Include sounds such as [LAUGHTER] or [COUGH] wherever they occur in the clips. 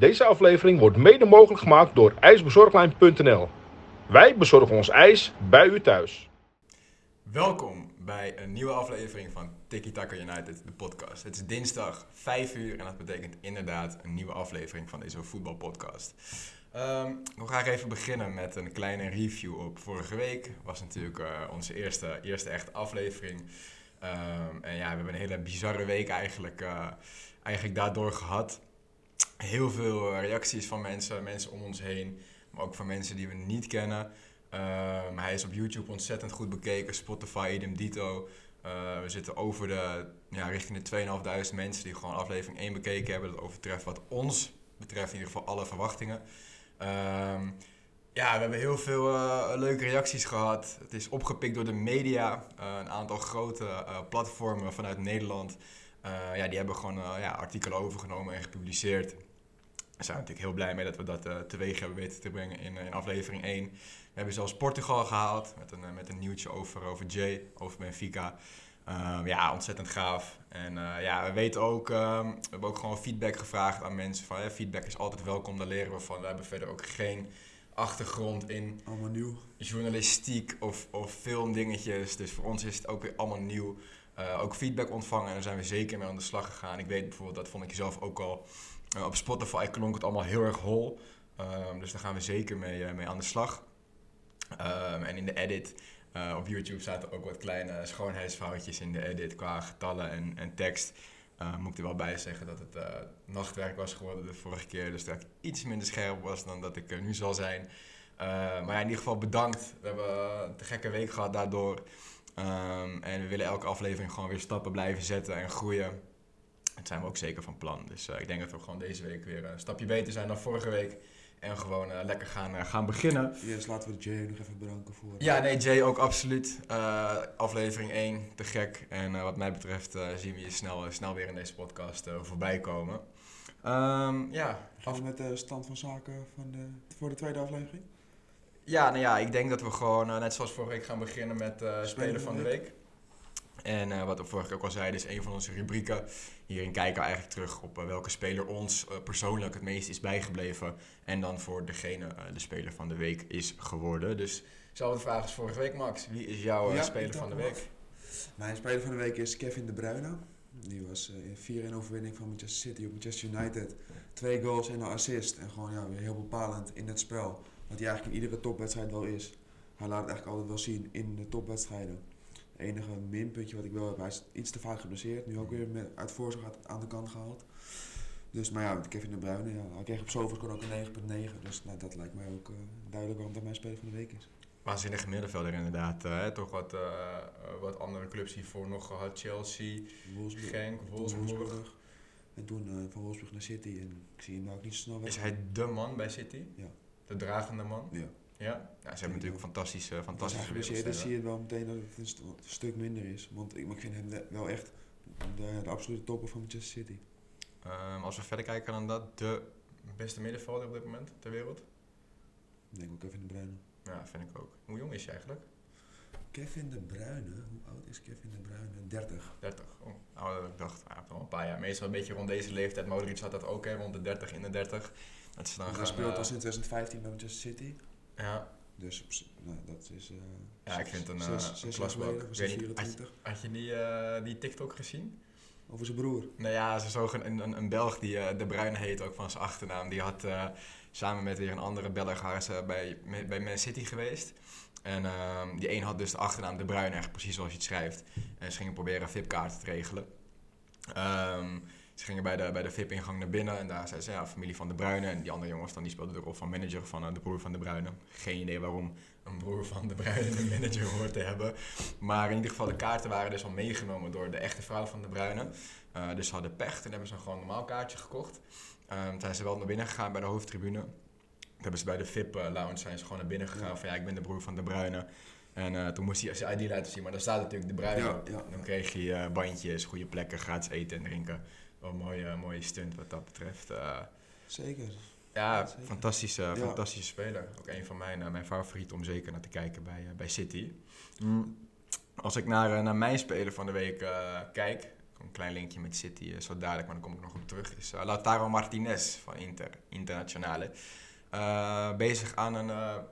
Deze aflevering wordt mede mogelijk gemaakt door ijsbezorglijn.nl. Wij bezorgen ons ijs bij u thuis. Welkom bij een nieuwe aflevering van Tiki Taka United, de podcast. Het is dinsdag 5 uur en dat betekent inderdaad een nieuwe aflevering van deze voetbalpodcast. Um, wil graag even beginnen met een kleine review op vorige week. was natuurlijk uh, onze eerste, eerste echte aflevering. Um, en ja, we hebben een hele bizarre week eigenlijk, uh, eigenlijk daardoor gehad. Heel veel eh, reacties van mensen, mensen om ons heen, maar ook van mensen die we niet kennen. Um, hij is op YouTube ontzettend goed bekeken, Spotify, idem dito. Uh, we zitten over de, ja, richting de 2.500 mensen die gewoon aflevering 1 bekeken hebben. Dat overtreft wat ons betreft in ieder geval alle verwachtingen. Um, ja, we hebben heel veel leuke reacties gehad. Het is opgepikt door de media. Een aantal grote platformen vanuit Nederland. Ja, die hebben gewoon ja, artikelen overgenomen en gepubliceerd. Daar zijn we natuurlijk heel blij mee dat we dat teweeg hebben weten te brengen in, in aflevering 1. We hebben zelfs Portugal gehaald met een, met een nieuwtje over, over Jay, over Benfica. Um, ja, ontzettend gaaf. En ja, we weten ook, um, we hebben ook gewoon feedback gevraagd aan mensen. Van, feedback is altijd welkom, daar leren we van. We hebben verder ook geen achtergrond in allemaal nieuw. journalistiek of, of filmdingetjes. Dus voor ons is het ook weer allemaal nieuw. Uh, ook feedback ontvangen en daar zijn we zeker mee aan de slag gegaan. Ik weet bijvoorbeeld, dat vond ik zelf ook al, uh, op Spotify klonk het allemaal heel erg hol. Um, dus daar gaan we zeker mee, uh, mee aan de slag. Um, en in de edit op YouTube zaten ook wat kleine schoonheidsfoutjes in de edit qua getallen en, en tekst. Moet ik er wel bij zeggen dat het nachtwerk was geworden de vorige keer. Dus dat ik iets minder scherp was dan dat ik nu zal zijn. Uh, maar in ieder geval bedankt. We hebben een gekke week gehad daardoor. Um, en we willen elke aflevering gewoon weer stappen blijven zetten en groeien. Dat zijn we ook zeker van plan. Dus ik denk dat we gewoon deze week weer een stapje beter zijn dan vorige week. En gewoon uh, lekker gaan, uh, gaan beginnen. Yes, laten we Jay nog even bedanken voor. Ja, nee, Jay ook absoluut. Aflevering 1, te gek. En wat mij betreft zien we je snel, snel weer in deze podcast voorbij komen. Um, ja. Af met de stand van zaken van de, voor de tweede aflevering? Ja, nou ja, ik denk dat we gewoon, net zoals vorige week, gaan beginnen met Speler van de Week. week. En uh, wat we vorige keer ook al zeiden, is een van onze rubrieken. Hierin kijken we eigenlijk terug op welke speler ons persoonlijk het meest is bijgebleven. En dan voor degene de speler van de week is geworden. Dus dezelfde vraag als vorige week, Max. Wie is jouw ja, speler van de week? Af. Mijn speler van de week is Kevin De Bruyne. Die was in 4-1 overwinning van Manchester City op Manchester United. Twee goals en een assist. En gewoon ja, weer heel bepalend in het spel. Wat hij eigenlijk in iedere topwedstrijd wel is. Hij laat het eigenlijk altijd wel zien in de topwedstrijden enige minpuntje wat ik wel heb, hij is iets te vaak geblesseerd. Nu ook weer met, uit voorzorg aan de kant gehaald. Dus, maar ja, Kevin de Bruyne, ja, hij kreeg op Sofascore ook een 9.9. Dus nou, dat lijkt mij ook uh, duidelijk waarom dat mijn speler van de week is. Waanzinnige middenvelder inderdaad. Uh, toch wat, uh, wat andere clubs hiervoor nog gehad. Chelsea, Wolfsburg, Genk, Wolfsburg. En toen van Wolfsburg naar City. En ik zie hem nou ook niet zo snel weg. Is hij de man bij City? Ja. De dragende man? Ja. Ja, ja ze hebben natuurlijk fantastische, fantastische Als hij zie je wel meteen dat het een, st een, stuk minder is. Want ik, ik vind hem wel echt de, de absolute topper van Manchester City. Um, als we verder kijken dan dat, de beste middenvelder op dit moment ter wereld? Ik denk ook Kevin De Bruyne. Ja, vind ik ook. Hoe jong is hij eigenlijk? Kevin De Bruyne, hoe oud is Kevin De Bruyne? 30. 30, oh, ouder dan ik dacht. Al een paar jaar. Meestal een beetje rond deze leeftijd. Modric had dat ook, hè, rond de 30 in de 30. Dat is dan hij gaan, speelt uh, al sinds 2015 bij Manchester City. Ja. Dus nou, dat is. Uh, ja, ik vind het een, uh, een klasbak. Had, had, je die, uh, die TikTok gezien? Over zijn broer? Nou ja, ze een, een, een Belg die uh, De Bruyne heet, ook van zijn achternaam. Die had samen met weer een andere Belg bij, bij Man City geweest. En ehm, die een had dus de achternaam De Bruyne, echt precies zoals je het schrijft. En ze gingen proberen VIP-kaarten te regelen. Um, ze gingen bij de, bij de VIP-ingang naar binnen en daar zei ze, ja, familie van de Bruyne. En die andere jongens dan, die speelden de rol van manager van uh, de broer van de Bruyne. Geen idee waarom een broer van de Bruyne een manager [LAUGHS] hoort te hebben. Maar in ieder geval, de kaarten waren dus al meegenomen door de echte vrouw van de Bruyne. Uh, dus ze hadden pech en hebben ze gewoon een normaal kaartje gekocht. Um, toen zijn ze wel naar binnen gegaan bij de hoofdtribune. Toen hebben ze bij de VIP-lounge zijn ze gewoon naar binnen gegaan van, ja, ik ben de broer van de Bruyne. En uh, toen moest hij zijn ID laten zien, maar daar staat natuurlijk de Bruyne ja, ja, Dan kreeg je uh, bandjes, goede plekken, gratis eten en drinken wel een mooie, mooie stunt wat dat betreft. Uh, zeker. Ja, zeker. Fantastische, ja. fantastische speler. Ook een van mijn, uh, mijn favorieten om zeker naar te kijken bij, uh, bij City. Mm. Als ik naar, naar mijn speler van de week kijk, een klein linkje met City, zo dadelijk, maar dan kom ik nog op terug. Is Lautaro Martinez van Inter, Internationale. bezig aan een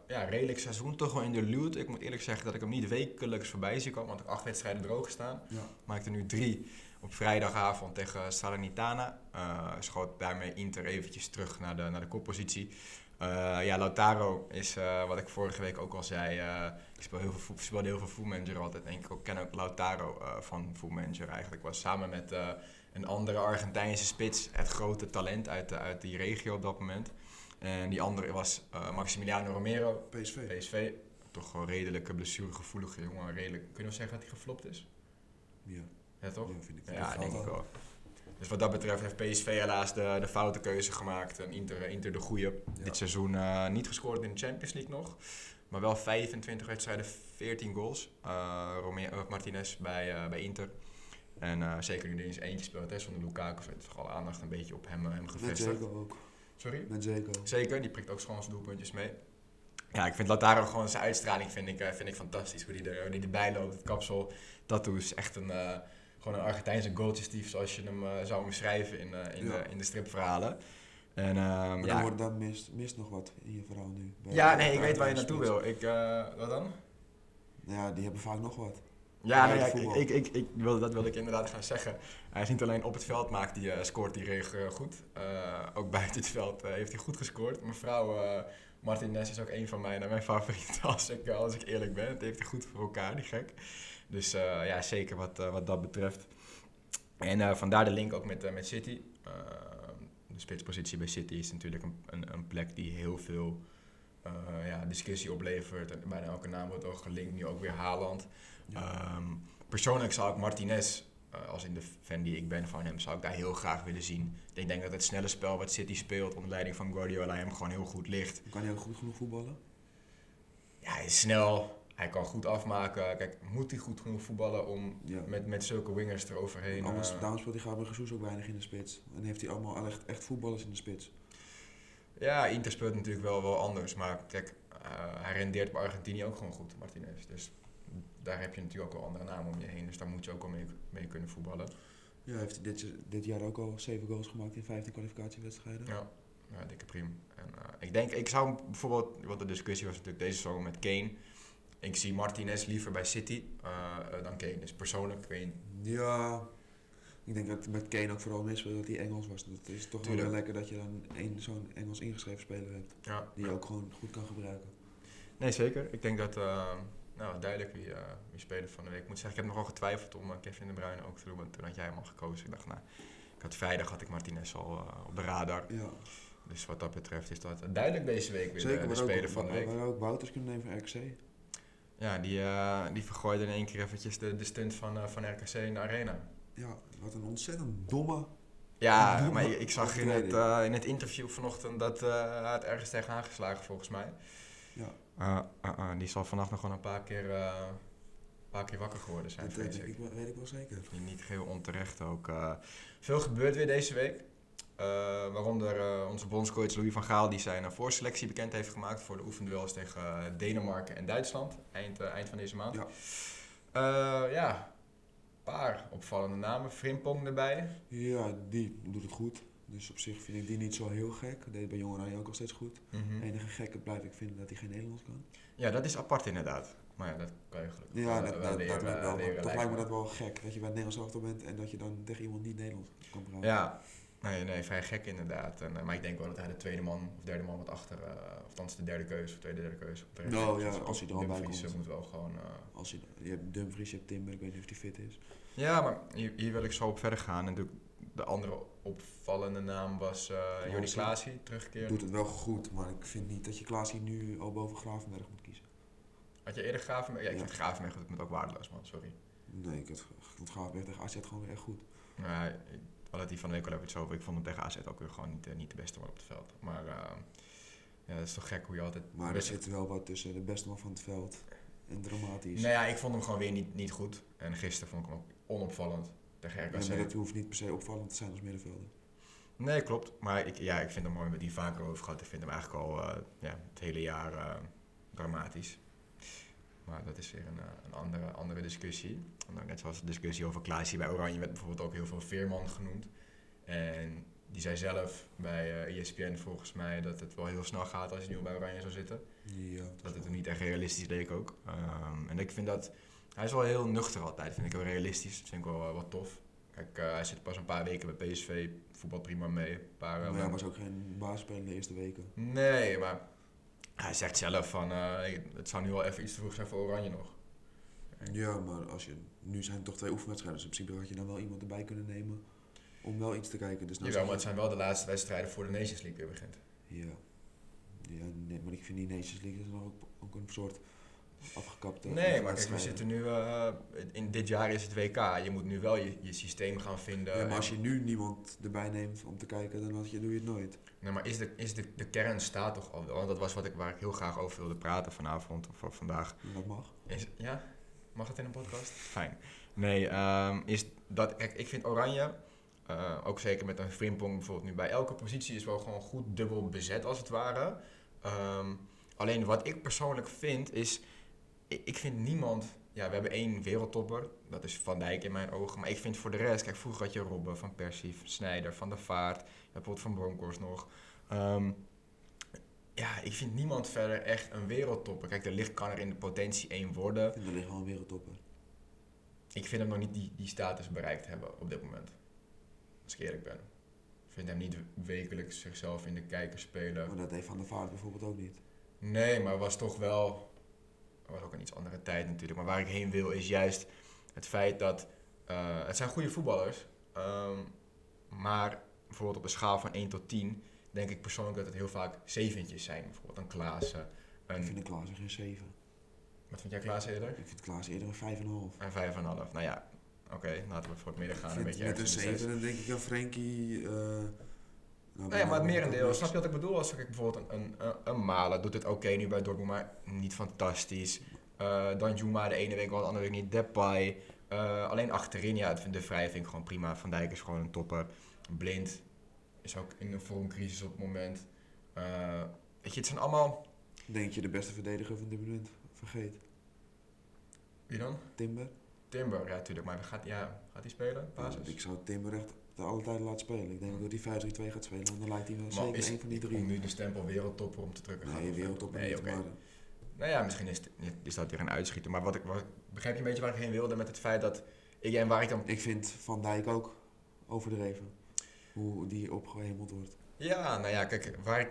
ja, redelijk seizoen, toch wel in de loot. Ik moet eerlijk zeggen dat ik hem niet wekelijks voorbij zie komen, want ik acht wedstrijden droog staan. Ja. Maakte nu drie op vrijdagavond tegen Salernitana. schoot daarmee Inter eventjes terug naar de, naar de koppositie. Uh, ja, Lautaro is, uh, wat ik vorige week ook al zei, ik speel heel veel, speelde heel veel Food Manager altijd. En ik ken ook Lautaro van Food Manager eigenlijk. Was samen met een andere Argentijnse spits het grote talent uit, uit die regio op dat moment. En die andere was Maximiliano Romero. PSV. PSV. Toch wel redelijk blessuregevoelige jongen. Redelijk, kunnen we zeggen dat hij geflopt is? Ja. Ja, toch? Ja, vind ik. Ja, denk ik wel. Dus wat dat betreft heeft PSV helaas de, de foute keuze gemaakt. En Inter, Inter de goede. Dit seizoen uh, niet gescoord in de Champions League nog. Maar wel 25 wedstrijden, 14 goals. Uh, Romeo, Martinez bij, uh, bij Inter. En zeker nu er eens eentje speelt, hè, zonder Lukaku, heeft toch alle aandacht een beetje op hem, hem gevestigd. Met Zeko ook. Sorry? Met Zeko. Zeker, die prikt ook gewoon zijn doelpuntjes mee. Ja, ik vind Lautaro gewoon zijn uitstraling vind ik, vind ik fantastisch. Hoe die, er, hoe die erbij loopt, het kapsel, tattoos, echt een gewoon een Argentijnse goaltjesdief zoals je hem uh, zou omschrijven in, uh, in, de, in de stripverhalen. En, uh, maar ja. wordt dan mist, mist nog wat in je verhaal nu. Ja, nee, ik weet waar je naartoe wil. Ik, wat dan? Ja, die hebben vaak nog wat. Ja, nee, ja ik, ik, ik, ik, wilde, dat wilde ik inderdaad gaan zeggen. Hij is niet alleen op het veld maakt die, scoort die regen goed. ook buiten het veld heeft hij goed gescoord. Mevrouw Martinez is ook een van mijn, mijn favorieten [LAUGHS] als ik, als ik eerlijk ben. Het heeft hij goed voor elkaar, die gek. Dus uh, ja, zeker wat, uh, wat dat betreft. En uh, vandaar de link ook met, met City. de spitspositie bij City is natuurlijk een, een, een plek die heel veel ja, discussie oplevert. En bijna elke naam wordt ook gelinkt, nu ook weer Haaland. Ja. Um, persoonlijk zou ik Martinez, als in de fan die ik ben van hem, zou ik daar heel graag willen zien. Ik denk dat het snelle spel wat City speelt onder leiding van Guardiola hem gewoon heel goed ligt. Kan hij ook goed genoeg voetballen? Ja, hij is snel, hij kan goed afmaken. Kijk, moet hij goed genoeg voetballen om met, met zulke wingers eroverheen... Anders, uh, daarom speelt hij Gabriel Jesus ook weinig in de spits. En heeft hij allemaal echt, echt voetballers in de spits. Ja, Inter speelt natuurlijk wel, wel anders. Maar kijk, uh, hij rendeert bij Argentinië ook gewoon goed, Martinez. Dus daar heb je natuurlijk ook wel andere namen om je heen. Dus daar moet je ook wel mee, mee kunnen voetballen. Ja, heeft hij dit, dit jaar ook al 7 goals gemaakt in 15 kwalificatiewedstrijden. Ja, ja dikke prima. En, uh, ik denk, ik zou bijvoorbeeld, wat de discussie was natuurlijk deze zomer met Kane ik zie Martinez liever bij City uh, dan Kane. Dus persoonlijk, Kane. Ja, ik denk dat met Kane ook vooral mis dat hij Engels was. Het is toch wel lekker dat je dan zo'n Engels ingeschreven speler hebt. Ja. Die je ook gewoon goed kan gebruiken. Nee, zeker. Ik denk dat, uh, nou duidelijk wie, uh, wie speler van de week. Ik moet zeggen, ik heb nogal getwijfeld om Kevin de Bruyne ook te doen. Want toen had jij hem al gekozen. Ik dacht, nou, ik had vrijdag had ik Martinez al op de radar. Ja. Dus wat dat betreft is dat duidelijk deze week weer Zeker, de, de speler ook, van de week. We ook Wouters kunnen nemen van RKC. Ja, die, uh, die vergooide in één keer eventjes de, de stunt van, uh, van RKC in de arena. Ja, wat een ontzettend domme... Ja, [LAUGHS] domme maar ik, ik zag in het, uh, in het interview vanochtend dat hij het ergens tegen aangeslagen volgens mij. Ja. die zal vannacht nog gewoon een paar keer, een paar keer wakker geworden zijn, dat weet ik. weet ik wel zeker. Niet geheel onterecht ook. veel gebeurt weer deze week. Uh, waaronder uh, onze bondscoach Louis van Gaal die zijn uh, voorselectie bekend heeft gemaakt voor de oefenduels tegen Denemarken en Duitsland eind, eind van deze maand. Ja, ja een paar opvallende namen. Frimpong erbij. Ja, die doet het goed. Dus op zich vind ik die niet zo heel gek. Dat deed bij Jong Oranje ook al steeds goed. Mm -hmm. enige gekke blijf ik vinden dat hij geen Nederlands kan. Ja, dat is apart inderdaad. Maar ja, dat kan je gelukkig Ja, dat, dat, leren, dat wel. Leren, toch lijkt me dat wel gek. Dat je bij het Nederlands elftal bent en dat je dan tegen iemand niet Nederlands kan praten. Ja, Nee, nee, vrij gek inderdaad. En, uh, maar ik denk wel dat hij de tweede man of derde man wat achter, uh, of althans de derde keuze of tweede derde keuze. De nou ja, als hij er al bij komt. moet wel gewoon... Als hij, je hebt Dumfries, je hebt Timber, ik weet niet of hij fit is. Ja, maar hier, hier, wil ik zo op verder gaan. En de, de andere opvallende naam was uh, Jordi Klaasie, terugkeren. Doet het wel goed, maar ik vind niet dat je Klaasie nu al boven Gravenberg moet kiezen. Had je eerder Gravenberg? Ja, ik ja. vind Gravenberg het ook waardeloos, man, sorry. Nee, ik vond Gravenberg tegen AZ gewoon weer echt goed. Ja, hadden die van de week al even iets over. Ik vond hem tegen AZ ook weer gewoon niet, uh, niet de beste man op het veld. Maar uh, ja, dat is toch gek hoe je altijd... Maar er zit wel wat tussen de beste man van het veld en dramatisch. Nou ja, ik vond hem gewoon weer niet, niet goed. En gisteren vond ik hem ook onopvallend tegen RKC. Ja, maar dat hoeft niet per se opvallend te zijn als middenvelder. Nee, klopt. Maar ik, ja, ik vind hem mooi met die vaker over gehad. Ik vind hem eigenlijk al uh, ja, het hele jaar dramatisch. Maar dat is weer een, eh, een andere, andere discussie. Net zoals de discussie over Klaasje bij Oranje werd bijvoorbeeld ook heel veel Veerman genoemd. En die zei zelf bij eh, ESPN volgens mij dat het wel heel snel gaat als hij nu bij Oranje zou zitten. Ja, Dat het niet echt realistisch leek ook. Ehm, en ik vind dat... Hij is wel heel nuchter altijd, vind ik wel realistisch. Dat vind ik wel eh, wat tof. Kijk, hij zit pas een paar weken bij PSV, voetbal prima mee. Een paar, Maar hij was ook geen basisspeler de eerste weken. Nee, maar hij zegt zelf van... eh, het zou nu wel even iets te vroeg zijn voor Oranje nog. Ja, maar als je, nu zijn het toch twee oefenwedstrijden, dus in principe had je dan wel iemand erbij kunnen nemen om wel iets te kijken. Dus nou Jawel, maar het zijn wel de laatste wedstrijden voor de Nations League weer begint. Ja. ja nee, maar ik vind die Nations League is nog ook, ook een soort afgekapte Nee, maar kijk, we zitten nu... eh, in dit jaar is het WK. Je moet nu wel je, je systeem gaan vinden. Ja, maar als je nu niemand erbij neemt om te kijken, dan had je, doe je het nooit. Nee, maar is, de, is de, de kern staat toch al wel? Want dat was wat ik, waar ik heel graag over wilde praten vanavond of, vandaag. Dat mag. Is, ja? Mag het in een podcast? Fijn. Nee, ehm, is dat... Kijk, ik vind Oranje, eh, ook zeker met een Frimpong bijvoorbeeld nu, bij elke positie is wel gewoon goed dubbel bezet als het ware. Ehm, alleen wat ik persoonlijk vind is, ik, vind niemand... Ja, we hebben één wereldtopper, dat is Van Dijk in mijn ogen. Maar ik vind voor de rest, kijk, vroeger had je Robben, Van Persie, Snijder, Van der Vaart. Je hebt bijvoorbeeld Van Bronckhorst nog. Ehm, ja, ik vind niemand verder echt een wereldtopper. Kijk, de licht kan er in de potentie één worden. Ik vind er ligt wel een wereldtopper. Ik vind hem nog niet die, die status bereikt hebben op dit moment. Als ik eerlijk ben. Ik vind hem niet wekelijks zichzelf in de kijker spelen. Maar dat heeft Van der Vaart bijvoorbeeld ook niet. Nee, maar was toch wel. Was ook een iets andere tijd natuurlijk. Maar waar ik heen wil is juist het feit dat. eh, het zijn goede voetballers. ehm, maar bijvoorbeeld op een schaal van 1 tot 10. Denk ik persoonlijk dat het heel vaak zeventjes zijn. Bijvoorbeeld een Klaassen. Ik vind een Klaas geen 7. wat vind jij Klaassen eerder? Ik vind Klaas eerder een 5,5. Een 5,5. Nou ja, oké. laten we voor het midden gaan. Een beetje met een ergens in de zes. 7 dan denk ik aan Frenkie. eh nou, Nee, maar het merendeel, snap je wat ik bedoel? Als ik bijvoorbeeld een, een, een, Malen doet het oké nu bij Dortmund, maar niet fantastisch. Eh dan Juma de ene week wel, de andere week niet. Depay. Eh, alleen achterin, ja, de Vrij vind ik gewoon prima. Van Dijk is gewoon een topper. Blind is ook in een vormcrisis op het moment. Eh, weet je, het zijn allemaal... Denk je de beste verdediger van dit moment? Vergeet. Wie dan? Timber? Timber, ja, tuurlijk. Maar gaat, ja, gaat hij spelen? Basis? Ik zou Timber echt de alle tijd laten spelen. Ik denk dat hij 5-3-2 gaat spelen. En dan lijkt hij wel Maar zeker is, een van die om drie. nu de stempel wereldtopper om te drukken. Nee, wereldtopper Nee, niet, oké. maar Nou ja, misschien is, het- is dat weer een uitschieter. Maar wat ik, wat, begrijp je een beetje waar ik heen wilde met het feit dat ik en waar ik dan. ik vind Van Dijk ook overdreven. Hoe die opgehemeld wordt. Ja, nou ja, kijk, waar ik,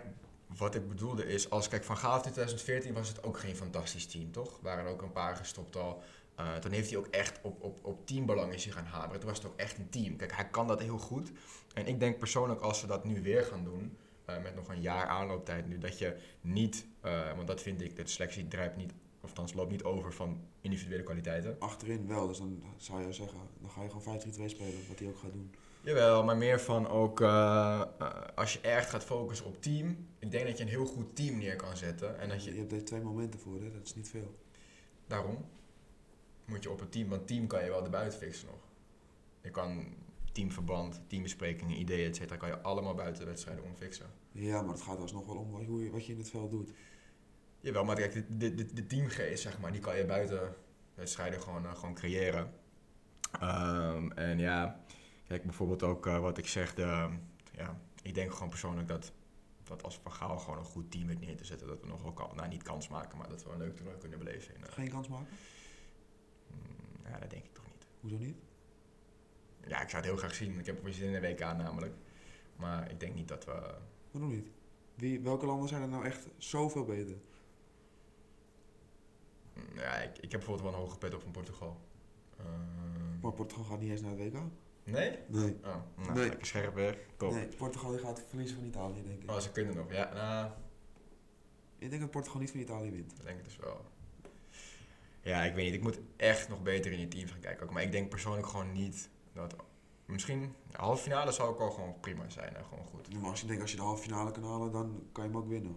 wat ik bedoelde is, als kijk, van Gaal in 2014 was het ook geen fantastisch team, toch? Waren ook een paar gestopt al. Eh, toen heeft hij ook echt op, op, op teambelang is hij gaan hameren. Toen was het ook echt een team. Kijk, hij kan dat heel goed. En ik denk persoonlijk, als ze dat nu weer gaan doen, eh, met nog een jaar aanlooptijd nu, dat je niet, eh, want dat vind ik, de selectie drijft niet, of althans loopt niet over van individuele kwaliteiten. Achterin wel, dus dan zou je zeggen, dan ga je gewoon 5-3-2 spelen, wat hij ook gaat doen. Jawel, maar meer van ook als je echt gaat focussen op team. Ik denk dat je een heel goed team neer kan zetten. En dat Je je hebt er twee momenten voor, hè? dat is niet veel. daarom moet je op het team, want team kan je wel erbuiten fixen nog. Je kan teamverband, teambesprekingen, ideeën, et cetera, kan je allemaal buiten de wedstrijden omfixen. Ja, maar het gaat alsnog wel om wat, hoe je, wat je in het veld doet. Jawel, maar kijk, de, de, de, de teamgeest, zeg maar, die kan je buiten wedstrijden gewoon, eh, gewoon creëren. Ehm, en ja, kijk, bijvoorbeeld ook eh, wat ik zeg, de, ja, ik denk gewoon persoonlijk dat, dat als Van Gaal gewoon een goed team weet neer te zetten, dat we nog wel kan, nou niet kans maken, maar dat we een leuk toernooi kunnen beleven. In, eh, Geen kans maken? Ja, dat denk ik toch niet. Hoezo niet? Ja, ik zou het heel graag zien. Ik heb er zin in de WK namelijk. Maar ik denk niet dat we... Waarom niet? Wie, welke landen zijn er nou echt zoveel beter? mm, Ja, ik, ik heb bijvoorbeeld wel een hoge pet op van Portugal. Ehm, Maar Portugal gaat niet eens naar het WK. nee? Nee. Oh, nou, Nee. lekker scherp weer. Top. Nee, Portugal die gaat verliezen van Italië, denk ik. Oh, ze kunnen nog. Ja, nou, Ik denk dat Portugal niet van Italië wint. dat denk ik dus wel. Ja, ik weet niet. Ik moet echt nog beter in die teams gaan kijken. Ook. Maar ik denk persoonlijk gewoon niet dat... Misschien, ja, halve finale zou ook al gewoon prima zijn. En gewoon goed. Ja, Maar als je denkt, als je de halve finale kan halen, dan kan je hem ook winnen.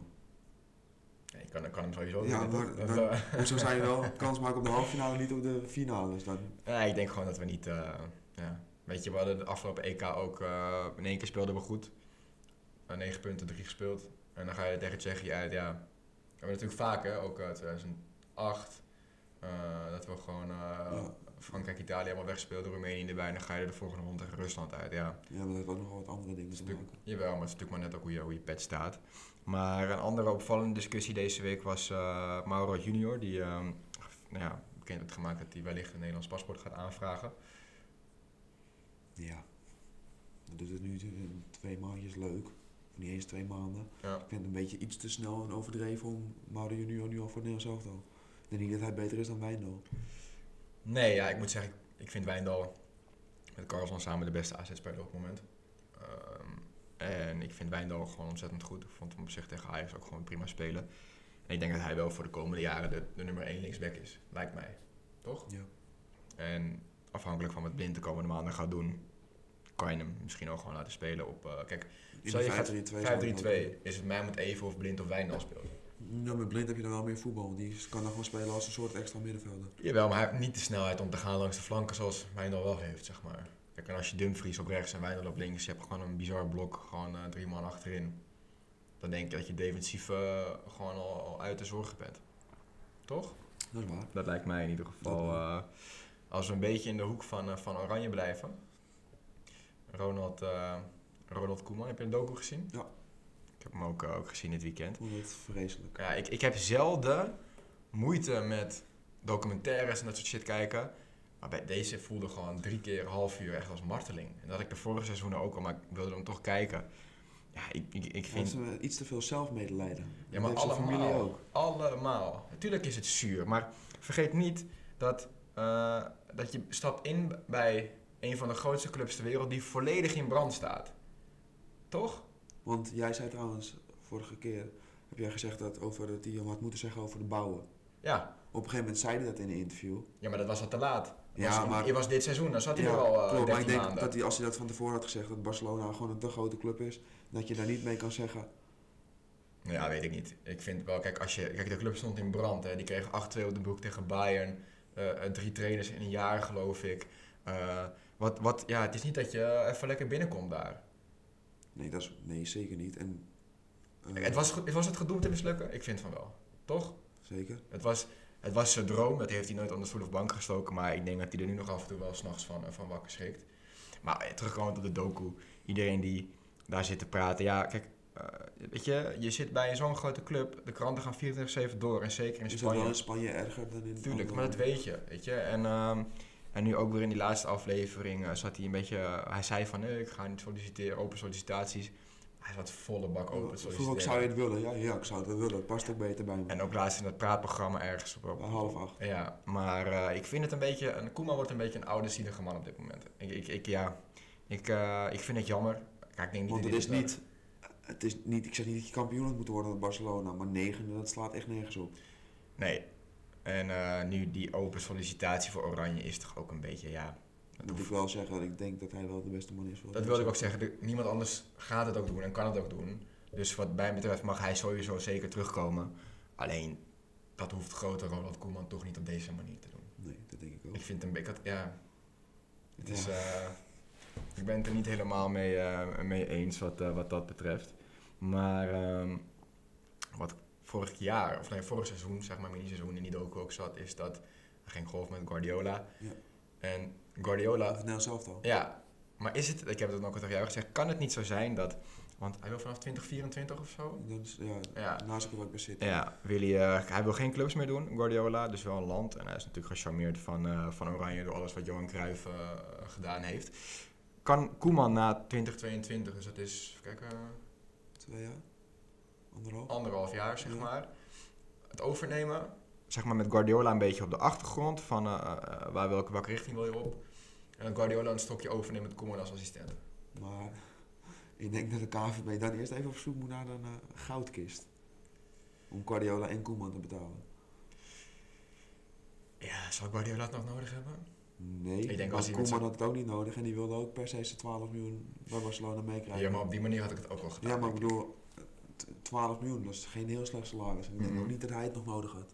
Ja, je kan, kan hem sowieso Ja, winnen, maar dan- eh, [LAUGHS] Hoezo zou je wel [LAUGHS] kans maken op de halve finale, niet op de finale? Dus dan, Ja, ik denk gewoon dat we niet. eh, ja. Weet je, we hadden de afgelopen EK ook. eh, in één keer speelden we goed. Uh, 9 punten, 3 gespeeld. En dan ga je tegen Tsjechië uit. Ja, we hebben natuurlijk vaak, hè, ook eh, 2008. Eh, dat we gewoon eh, Ja. Frankrijk, Italië allemaal wegspeelden, Roemenië erbij. En dan ga je er de volgende ronde tegen Rusland uit. Ja, Ja, maar dat heeft ook nog wat andere dingen te maken. jawel, maar het is natuurlijk maar net ook hoe je, hoe je pet staat. Maar een andere opvallende discussie deze week was eh, Mauro Junior. Die ehm, nou ja, bekend heeft gemaakt dat hij wellicht een Nederlands paspoort gaat aanvragen. Ja. Dat doet het nu twee maandjes leuk. Of niet eens twee maanden. Ja. Ik vind het een beetje iets te snel en overdreven om Mauro Junior nu al voor Nederlands elftal. Ik denk niet dat hij beter is dan Wijndal. Nee, ja, ik moet zeggen, ik- vind Wijndal met Carlson samen de beste AZ-speler op het moment. Ehm, en ik vind Wijndal gewoon ontzettend goed. Ik vond hem op zich tegen Ajax ook gewoon prima spelen. En ik denk dat hij wel voor de komende jaren de, de nummer 1 linksback is, lijkt mij. Toch? Ja. En afhankelijk van wat Blind de komende maanden gaat doen, kan je hem misschien ook gewoon laten spelen op... eh, kijk, In Stel de je gaat 5-3-2. 5-3-2 is het mij moet even of Blind of Wijndal speelt. Ja, met Blind heb je dan wel meer voetbal. want Die kan dan gewoon spelen als een soort extra middenvelder. Jawel, maar hij heeft niet de snelheid om te gaan langs de flanken zoals Wijndal wel heeft, zeg maar. Kijk, en als je Dumfries op rechts en Wijndal op links, je hebt gewoon een bizar blok, gewoon eh, drie man achterin. Dan denk ik dat je defensief eh, gewoon al, al uit de zorgen bent. Toch? Dat is waar. Dat lijkt mij in ieder geval. Eh, als we een beetje in de hoek van, van Oranje blijven. Ronald, eh, Ronald Koeman, heb je een docu gezien? Ja. Ik heb hem ook, ook gezien dit weekend. Het vreselijk. Ja, ik, ik heb zelden moeite met documentaires en dat soort shit kijken. Maar bij deze voelde gewoon drie keer een half uur echt als marteling. En dat had ik de vorige seizoenen ook al, maar ik wilde hem toch kijken. Ja, ik, ik, ik vind... eh, iets te veel zelfmedelijden. Ja, maar allemaal. familie ook. Allemaal. Natuurlijk is het zuur, maar vergeet niet dat, eh, dat je stapt in bij een van de grootste clubs ter wereld die volledig in brand staat. Toch? Want jij zei trouwens, vorige keer heb jij gezegd dat, over, dat hij had moeten zeggen over de bouwen. Ja. Op een gegeven moment zei hij dat in een interview. Ja, maar dat was al te laat. Ja, was, maar- Je was dit seizoen, dan zat hij Ja, er al eh klopt, maar 13 ik denk maanden. dat hij, als hij dat van tevoren had gezegd, dat Barcelona gewoon een te grote club is, dat je daar niet mee kan zeggen. Nou Ja, weet ik niet. Ik vind wel, kijk, als je, kijk de club stond in brand. Hè. Die kreeg 8-2 op de broek tegen Bayern. Eh, drie trainers in een jaar, geloof ik. Eh, wat, wat, ja, het is niet dat je even lekker binnenkomt daar. Nee, dat is, nee zeker niet. En, eh, Het was, was het gedoemd te mislukken? Ik vind van wel. Toch? Zeker. Het was, het was zijn droom. Dat heeft hij nooit onder stoel of bank gestoken. Maar ik denk dat hij er nu nog af en toe wel s'nachts van, eh, van wakker schrikt. Maar eh, terugkomend op de docu. Iedereen die daar zit te praten. Ja, kijk. weet je, je zit bij zo'n grote club. De kranten gaan 24-7 door. En zeker in Is dat Spanje. wel in Spanje erger dan in Tuurlijk, maar dat weet je, weet je. En, ehm, en nu ook weer in die laatste aflevering eh, zat hij een beetje... eh, hij zei van, nee, ik ga niet solliciteren, open sollicitaties. Hij zat volle bak open te Vroeger ook, solliciteren. zou je het willen? Ja, ja, ik zou het wel willen. Het past ook beter bij me. En ook laatst in dat praatprogramma ergens op... op half acht. Ja, maar eh, ik vind het een beetje... Een, Koeman wordt een beetje een oude, zielige man op dit moment. Ik, ik, ik ja, ik, eh, ik vind het jammer. Kijk, ik denk niet Want het is niet, het is niet, ik zeg niet dat je kampioen had moeten worden met Barcelona, maar negende, dat slaat echt nergens op. Nee. En eh, nu die open sollicitatie voor Oranje is toch ook een beetje, ja... Dat moet ik wel zeggen dat ik denk dat hij wel de beste man is. voor Dat wilde ik ook zeggen. De- niemand anders gaat het ook doen en kan het ook doen. Dus wat mij betreft mag hij sowieso zeker terugkomen. Alleen, dat hoeft grote Ronald Koeman toch niet op deze manier te doen. Nee, dat denk ik ook. Ik vind hem... Ik had, ja, het is... Eh, ik ben het er niet helemaal mee, eh, mee eens wat, wat dat betreft. Maar ehm, wat vorig jaar, of nee, vorig seizoen, zeg maar mini-seizoen in die docu ook zat, is dat hij ging golf met Guardiola. Ja. En Guardiola Of Nederlands elftal. ja, maar is het, ik heb het ook al tegen jou gezegd, kan het niet zo zijn dat, want hij wil vanaf 2024 of zo? Is, ja, Ja. naast ik bij City. Ja, wil hij, eh, hij wil geen clubs meer doen, Guardiola, dus wel een land. En hij is natuurlijk gecharmeerd van, eh, van Oranje door alles wat Johan Cruijff eh, gedaan heeft. Kan Koeman na 2022, dus dat is, even kijken, Twee jaar? Anderhalf? anderhalf jaar zeg Ja. maar, het overnemen? Zeg maar met Guardiola een beetje op de achtergrond van eh, eh, waar, welke, welke richting wil je op? En dan Guardiola een stokje overnemen met Koeman als assistent. Maar ik denk dat de KVB dan eerst even op zoek moet naar een eh, goudkist. Om Guardiola en Koeman te betalen. Ja, zal Guardiola het nog nodig hebben? Nee, Ik denk want als Koeman had het ook niet nodig en die wilde ook per se zijn 12 miljoen bij Barcelona meekrijgen. Ja, maar op die manier had ik het ook wel gedaan. Ja, maar ik bedoel, 12 miljoen, dat is geen heel slecht salaris. Ik denk Mhm. ook niet dat hij het nog nodig had.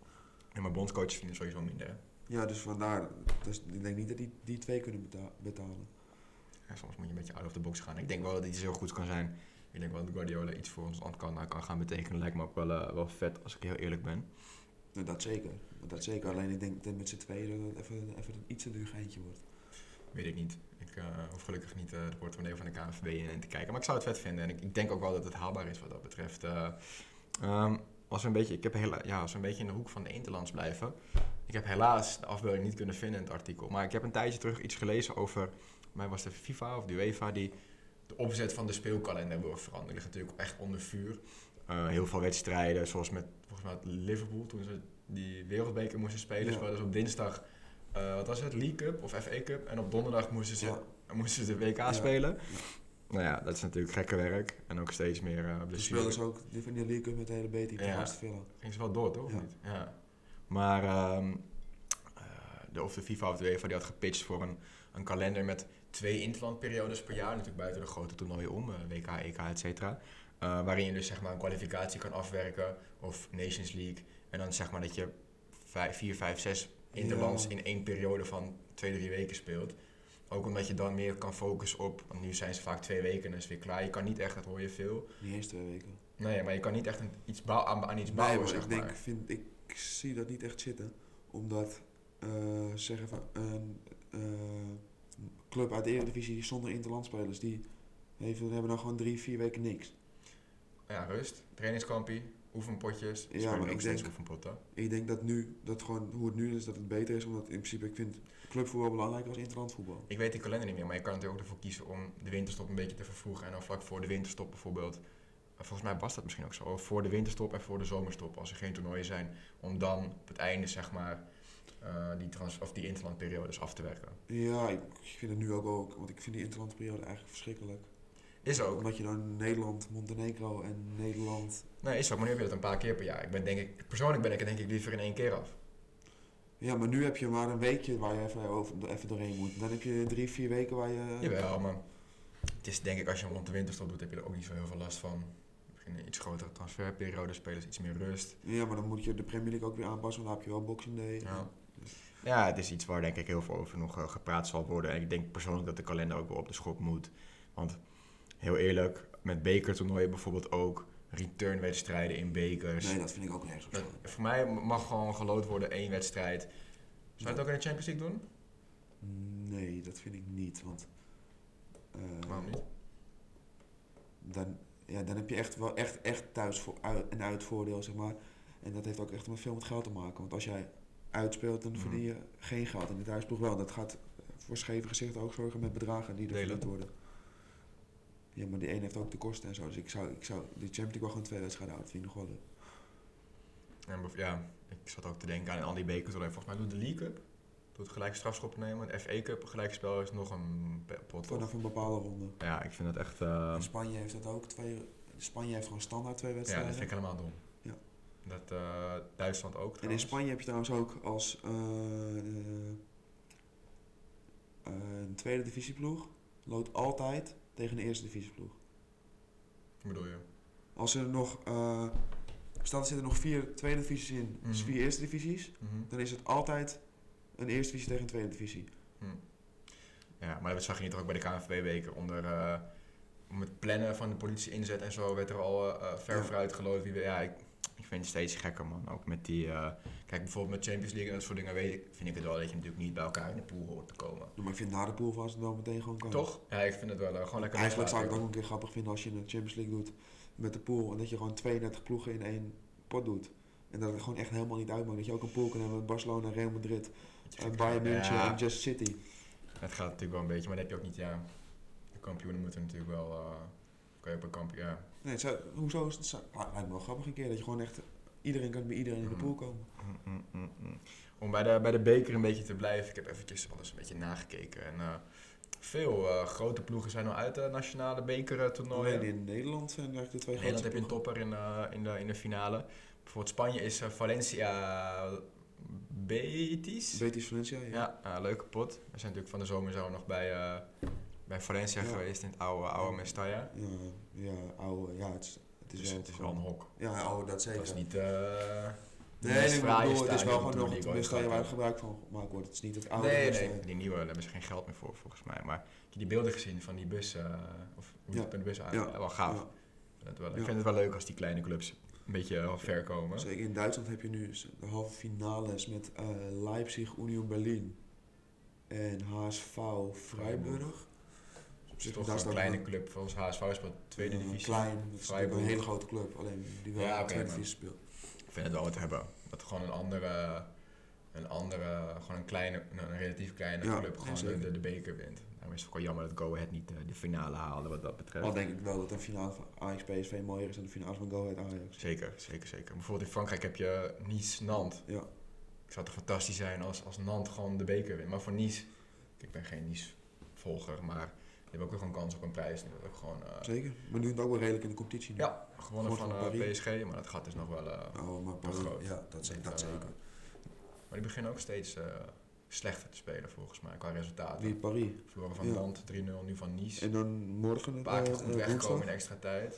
Ja, maar bondscoaches vinden sowieso minder. hè. Ja, dus vandaar. Dus ik denk niet dat die, die twee kunnen beta- betalen. Ja, soms moet je een beetje out of the box gaan. Ik denk wel dat iets heel goed kan zijn. Ik denk wel dat Guardiola iets voor ons land kan, kan gaan betekenen. Lijkt me ook wel, eh, wel vet, als ik heel eerlijk ben. Dat zeker. Dat zeker. Alleen ik denk dat met z'n tweeën dat het even, even een iets te duur geintje wordt. Weet ik niet. Ik eh, hoef gelukkig niet eh, de portemonnee van de KNVB in, te kijken. Maar ik zou het vet vinden. En ik, ik denk ook wel dat het haalbaar is wat dat betreft. Eh, ehm, als we een beetje, ik heb hela- ja, als we een beetje in de hoek van de interlands blijven. Ik heb helaas de afbeelding niet kunnen vinden in het artikel. Maar ik heb een tijdje terug iets gelezen over, mij was de FIFA of de UEFA, die de opzet van de speelkalender wil veranderen. Die ligt natuurlijk echt onder vuur. Heel veel wedstrijden, zoals met volgens mij Liverpool toen ze die wereldbeker moesten spelen. Ja. Dus op dinsdag, eh, wat was het, League Cup of FA Cup. En op donderdag moesten ze, Ja. moesten ze de WK Ja. spelen. Nou ja, dat is natuurlijk gekke werk. En ook steeds meer uh, blessures. speelden ze ook die van die League Cup met de hele B-team Ja. Ging ze wel door, toch? Of Ja. niet? Ja. Maar ehm, eh, de, of de FIFA of de UEFA die had gepitcht voor een, een kalender met twee interlandperiodes per jaar. Natuurlijk buiten de grote toernooien om, WK, EK, et cetera. Waarin je dus zeg maar een kwalificatie kan afwerken of Nations League. En dan zeg maar dat je vijf, vier, vijf, zes interlands Ja. in één periode van twee, drie weken speelt. Ook omdat je dan meer kan focussen op, want nu zijn ze vaak twee weken en dan is het weer klaar. Je kan niet echt, dat hoor je veel. Niet eens twee weken. Nee, maar je kan niet echt een, iets bouw, aan, aan iets Nee, bouwen, maar zeg ik maar. denk, vind, ik zie dat niet echt zitten. Omdat, eh, zeggen van, een eh, club uit de Eredivisie zonder interlandspelers, die heeft, hebben dan gewoon drie, vier weken niks. Ja, rust, trainingskampie, oefenpotjes. Ja, Ja, maar ook ik denk- oefenpotten. Ik denk dat nu, dat gewoon hoe het nu is, dat het beter is. Omdat in principe, ik vind clubvoetbal belangrijker als interlandvoetbal. Ik weet die kalender niet meer, maar je kan natuurlijk ook ervoor kiezen om de winterstop een beetje te vervroegen. En dan vlak voor de winterstop bijvoorbeeld. Volgens mij was dat misschien ook zo. Voor de winterstop en voor de zomerstop, als er geen toernooien zijn. Om dan op het einde, zeg maar, eh, die, trans of die interlandperiodes af te werken. Ja, ik, ik vind het nu ook wel, want ik vind die interlandperiode eigenlijk verschrikkelijk. Is ook. Omdat je dan Nederland, Montenegro en Nederland... Nee, is ook. Maar nu heb je dat een paar keer per jaar. Ik ben denk ik, persoonlijk ben ik er denk ik liever in één keer af. Ja, maar nu heb je maar een weekje waar je even, over, even doorheen moet. Dan heb je drie, vier weken waar je... Jawel, maar het is denk ik als je rond de winterstop doet, heb je er ook niet zo heel veel last van. Misschien een iets grotere transferperiode, spelers iets meer rust. Ja, maar dan moet je de Premier League ook weer aanpassen, want dan heb je wel Boxing Day. Ja. ja, het is iets waar denk ik heel veel over nog eh, gepraat zal worden. En ik denk persoonlijk dat de kalender ook wel op de schop moet. Want heel eerlijk, met bekertoernooien bijvoorbeeld ook, returnwedstrijden in bekers. Nee, dat vind ik ook nergens op Dat- voor mij mag gewoon geloot worden één wedstrijd. Zou je het ook in de Champions League doen? Nee, dat vind ik niet, want... eh, Waarom niet? dan, ja, dan heb je echt wel echt, echt thuis voor, uit, een uitvoordeel, zeg maar. En dat heeft ook echt met veel met geld te maken. Want als jij uitspeelt, dan Mhm. verdien je geen geld. En de thuisploeg wel. Dat gaat voor scheve gezichten ook zorgen met bedragen die er verdiend worden. Ja, maar die een heeft ook de kosten en zo. Dus ik zou, ik zou de Champions League wel gewoon twee wedstrijden houden. vind ik nog wel bev- ja, ik zat ook te denken aan al die bekers. Volgens mij doet de League Cup. Doet gelijk strafschoppen nemen. De FA Cup, gelijk spel is nog een pot. Vanaf een bepaalde ronde. Ja, ik vind dat echt... En Spanje heeft dat ook. Twee, Spanje heeft gewoon standaard twee ja, wedstrijden. dat vind ik helemaal dom. Ja. Dat eh, Duitsland ook En in. Spanje heb je trouwens ook als eh, een tweede divisieploeg loopt altijd tegen een eerste divisieploeg. Wat bedoel je? Als er nog, eh stel er zitten nog vier tweede divisies in, dus Mhm. vier eerste divisies, Mhm. dan is het altijd een eerste divisie tegen een tweede divisie. Hm. Ja, maar dat zag je niet ook bij de KNVB-weken. Onder om het plannen van de politie inzet en zo werd er al eh, ver Ja. vooruit geloot. Wie, ja, ik, ik vind het steeds gekker, man. Ook met die... eh, kijk, bijvoorbeeld met Champions League en dat soort dingen weet ik, vind ik het wel dat je natuurlijk niet bij elkaar in de pool hoort te komen. Maar ik vind na de poolfase het wel meteen gewoon kan. Toch? Ja, ik vind het wel eh, gewoon lekker... Eigenlijk zou ik het ook een keer grappig vinden als je een Champions League doet met de pool en dat je gewoon 32 ploegen in één pot doet. En dat het gewoon echt helemaal niet uitmaakt. Dat je ook een pool kan hebben met Barcelona, Real Madrid, uh, gek- Bayern München Ja, en Manchester City. Het gaat natuurlijk wel een beetje, maar dat heb je ook niet, ja... De kampioenen moeten natuurlijk wel... eh, kan je op een kampioen... Ja. Nee, het zou, hoezo is het zou, ah, lijkt me wel grappig een keer dat je gewoon echt iedereen kan bij iedereen in de Mhm. pool komen. Mm, mm, mm, mm. Om bij de, bij de beker een beetje te blijven. Ik heb eventjes alles een beetje nagekeken. En eh, veel eh, grote ploegen zijn al uit de nationale bekertoernooien. Alleen in Nederland zijn eigenlijk de twee In Nederland heb je een topper in, eh, in, de, in de finale. Bijvoorbeeld Spanje is eh, Valencia Betis. Betis Valencia, ja. ja, eh, leuke pot. We zijn natuurlijk van de zomer zo nog bij, eh, bij Valencia Ja. geweest in het oude, oude Mestalla. Ja, ja, oude, ja, het is, het is Dus wel... het is wel een hok. Ja, oude, dat zeker. Dat is niet... eh, nee, nee, ik bedoel, het is wel gewoon nog het Mestalla waar gebruik van gemaakt wordt. Het is niet het oude Nee, nee, die nieuwe, daar hebben ze geen geld meer voor, volgens mij. Maar heb je die beelden gezien van die bus, eh, of hoe Ja. de bus aan? Ja. wel gaaf. Dat wel, ik vind het wel leuk als die kleine clubs een beetje eh, ver komen. Zeker in Duitsland heb je nu de halve finales met eh, Leipzig, Union Berlin en HSV Freiburg. Zich Toch een kleine club, volgens HSV speelt tweede divisie. Klein, Freiburg. een hele grote club, alleen die wel Ja, tweede divisie speelt. Ik vind het wel wat hebben. Dat gewoon een andere, een andere, gewoon een kleine, een, relatief kleine Ja, club gewoon de, zeker. de, de beker wint. Daarom is het ook wel jammer dat Go Ahead niet eh, de finale haalde wat dat betreft. Al denk ik wel dat een finale van Ajax PSV mooier is dan de finale van Go Ahead Ajax. Zeker, zeker, zeker. Bijvoorbeeld in Frankrijk heb je Nice Nantes. Ja, Het zou toch fantastisch zijn als, als Nantes gewoon de beker wint. Maar voor Nice, ik ben geen Nice volger, maar die hebben ook weer gewoon kans op een prijs. Die ook gewoon, eh, zeker. Maar het ook wel redelijk in de competitie. nu. ja, gewonnen van van eh, Paris. PSG, maar dat gat is nog wel... eh, Oh, maar Wat groot. ja, dat, zeker, dat zeker. maar die beginnen ook steeds slechter te spelen volgens mij, qua resultaten. Wie Paris. Verloren van Ja. Nantes, 3-0, nu van Nice. En dan morgen Een paar keer goed weggekomen in extra tijd.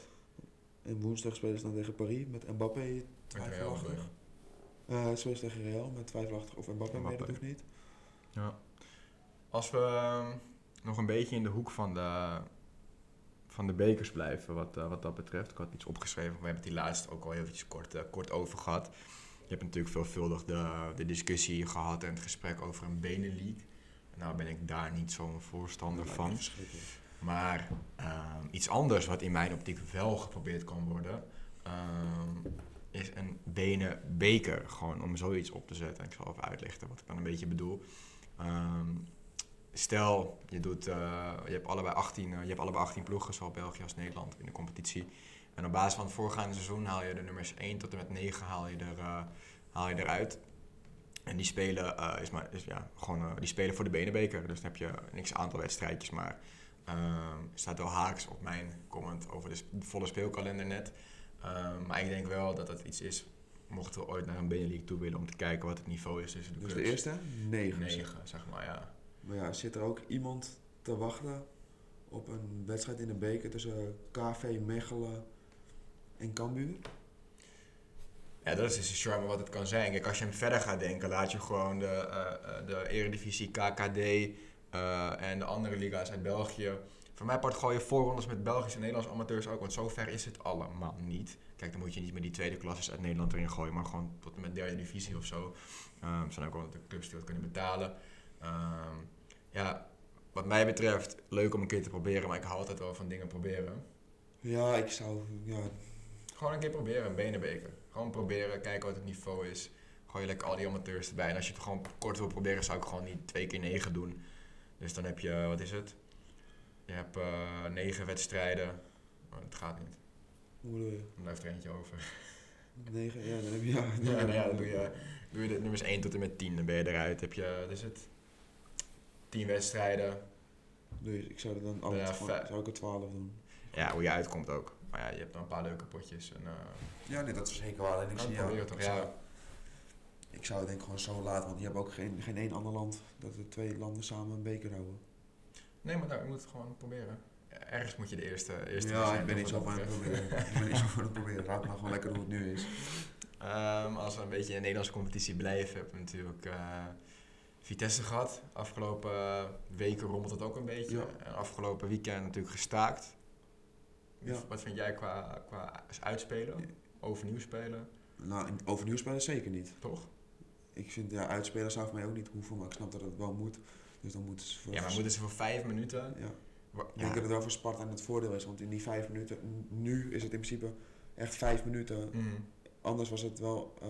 En woensdag spelen ze dan tegen Paris met Mbappé twijfelachtig. je. Eh spelen ze tegen Real met twijfelachtig of Mbappé, Mbappé. hoeft niet. Ja. Als we ehm, nog een beetje in de hoek van de, van de bekers blijven, wat, eh, wat dat betreft. Ik had iets opgeschreven, we hebben het die laatst ook al eventjes kort, eh, kort over gehad. Je hebt natuurlijk veelvuldig de, de discussie gehad en het gesprek over een Benelink. Nou ben ik daar niet zo'n voorstander van. Maar ehm, iets anders wat in mijn optiek wel geprobeerd kan worden, ehm, is een benen beker. Gewoon om zoiets op te zetten. Ik zal even uitlichten wat ik dan een beetje bedoel. Ehm, stel, je, doet, eh, je, hebt allebei 18, eh, je hebt allebei 18 ploegen, zowel België als Nederland, in de competitie. En op basis van het voorgaande seizoen haal je de nummers 1 tot en met 9 haal je, er, eh, haal je eruit. En die spelen, is maar, is, ja, gewoon, die spelen voor de benenbeker. Dus dan heb je een x aantal wedstrijdjes. Maar ehm staat wel haaks op mijn comment over de sp- volle speelkalender net. Ehm, maar ik denk wel dat dat iets is, mochten we ooit naar een Benelink toe willen... om te kijken wat het niveau is tussen de Dus de eerste? Negen. Negen, zeg maar, ja. Maar ja, zit er ook iemand te wachten op een wedstrijd in de beker tussen KV Mechelen en Cambuur? Ja, dat is dus charme wat het kan zijn. Kijk, als je hem verder gaat denken, laat je gewoon de, eh, de Eredivisie, KKD eh, en de andere liga's uit België. Voor mij part gooi je voorrondes met Belgische en Nederlandse amateurs ook, want zover is het allemaal niet. Kijk, dan moet je niet met die tweede klasses uit Nederland erin gooien, maar gewoon tot en met derde divisie of zo. Er zijn ook wel de clubs die dat kunnen betalen. Ehm, ja, wat mij betreft, leuk om een keer te proberen, maar ik hou altijd wel van dingen proberen. Ja, ik zou... Ja, Gewoon een keer proberen, een benenbeker. Gewoon proberen, kijken wat het niveau is. Gooi lekker al die amateurs erbij. En als je het gewoon kort wil proberen, zou ik gewoon niet twee keer negen doen. Dus dan heb je, wat is het? Je hebt eh, negen wedstrijden. Maar dat gaat niet. hoe bedoel je? Dan blijft er eentje over. Negen? Ja, dan heb je... Ja, [LAUGHS] Ja, nou ja, dan doe je, doe je de nummers 1 tot en met 10. Dan ben je eruit. Heb je, wat is het? 10 wedstrijden. Dus ik zou er dan alle Ja, twa- vijf. zou ik er twaalf doen. Ja, hoe je uitkomt ook. Maar ja, je hebt dan een paar leuke potjes. En, eh, Ja, nee, dat is zeker waar. En ik, kan zie, toch? ik, zou, Ja, ik zou het denk ik gewoon zo laten, want je hebt ook geen, geen één ander land dat de twee landen samen een beker houden. Nee, maar nou, je moet het gewoon proberen. Ergens moet je de eerste, eerste ja, ik ben niet zo van het proberen. ik ben niet zo van het proberen. Raad maar gewoon lekker hoe het nu is. [LAUGHS] Ehm, als we een beetje in de Nederlandse competitie blijven, hebben we natuurlijk eh, Vitesse gehad. Afgelopen eh, weken rommelt het ook een beetje. Ja. En afgelopen weekend natuurlijk gestaakt. Ja. Wat vind jij qua, qua uitspelen? Overnieuw spelen? Nou, overnieuw spelen zeker niet. Toch? Ik vind, ja, uitspelen zou voor mij ook niet hoeven, maar ik snap dat het wel moet. Dus dan moeten ze voor... Ja, maar moeten ze voor vijf minuten... Ja. Ik denk dat het wel voor Sparta het voordeel is, want in die vijf minuten, nu is het in principe echt vijf minuten. Mm. Anders was het wel eh,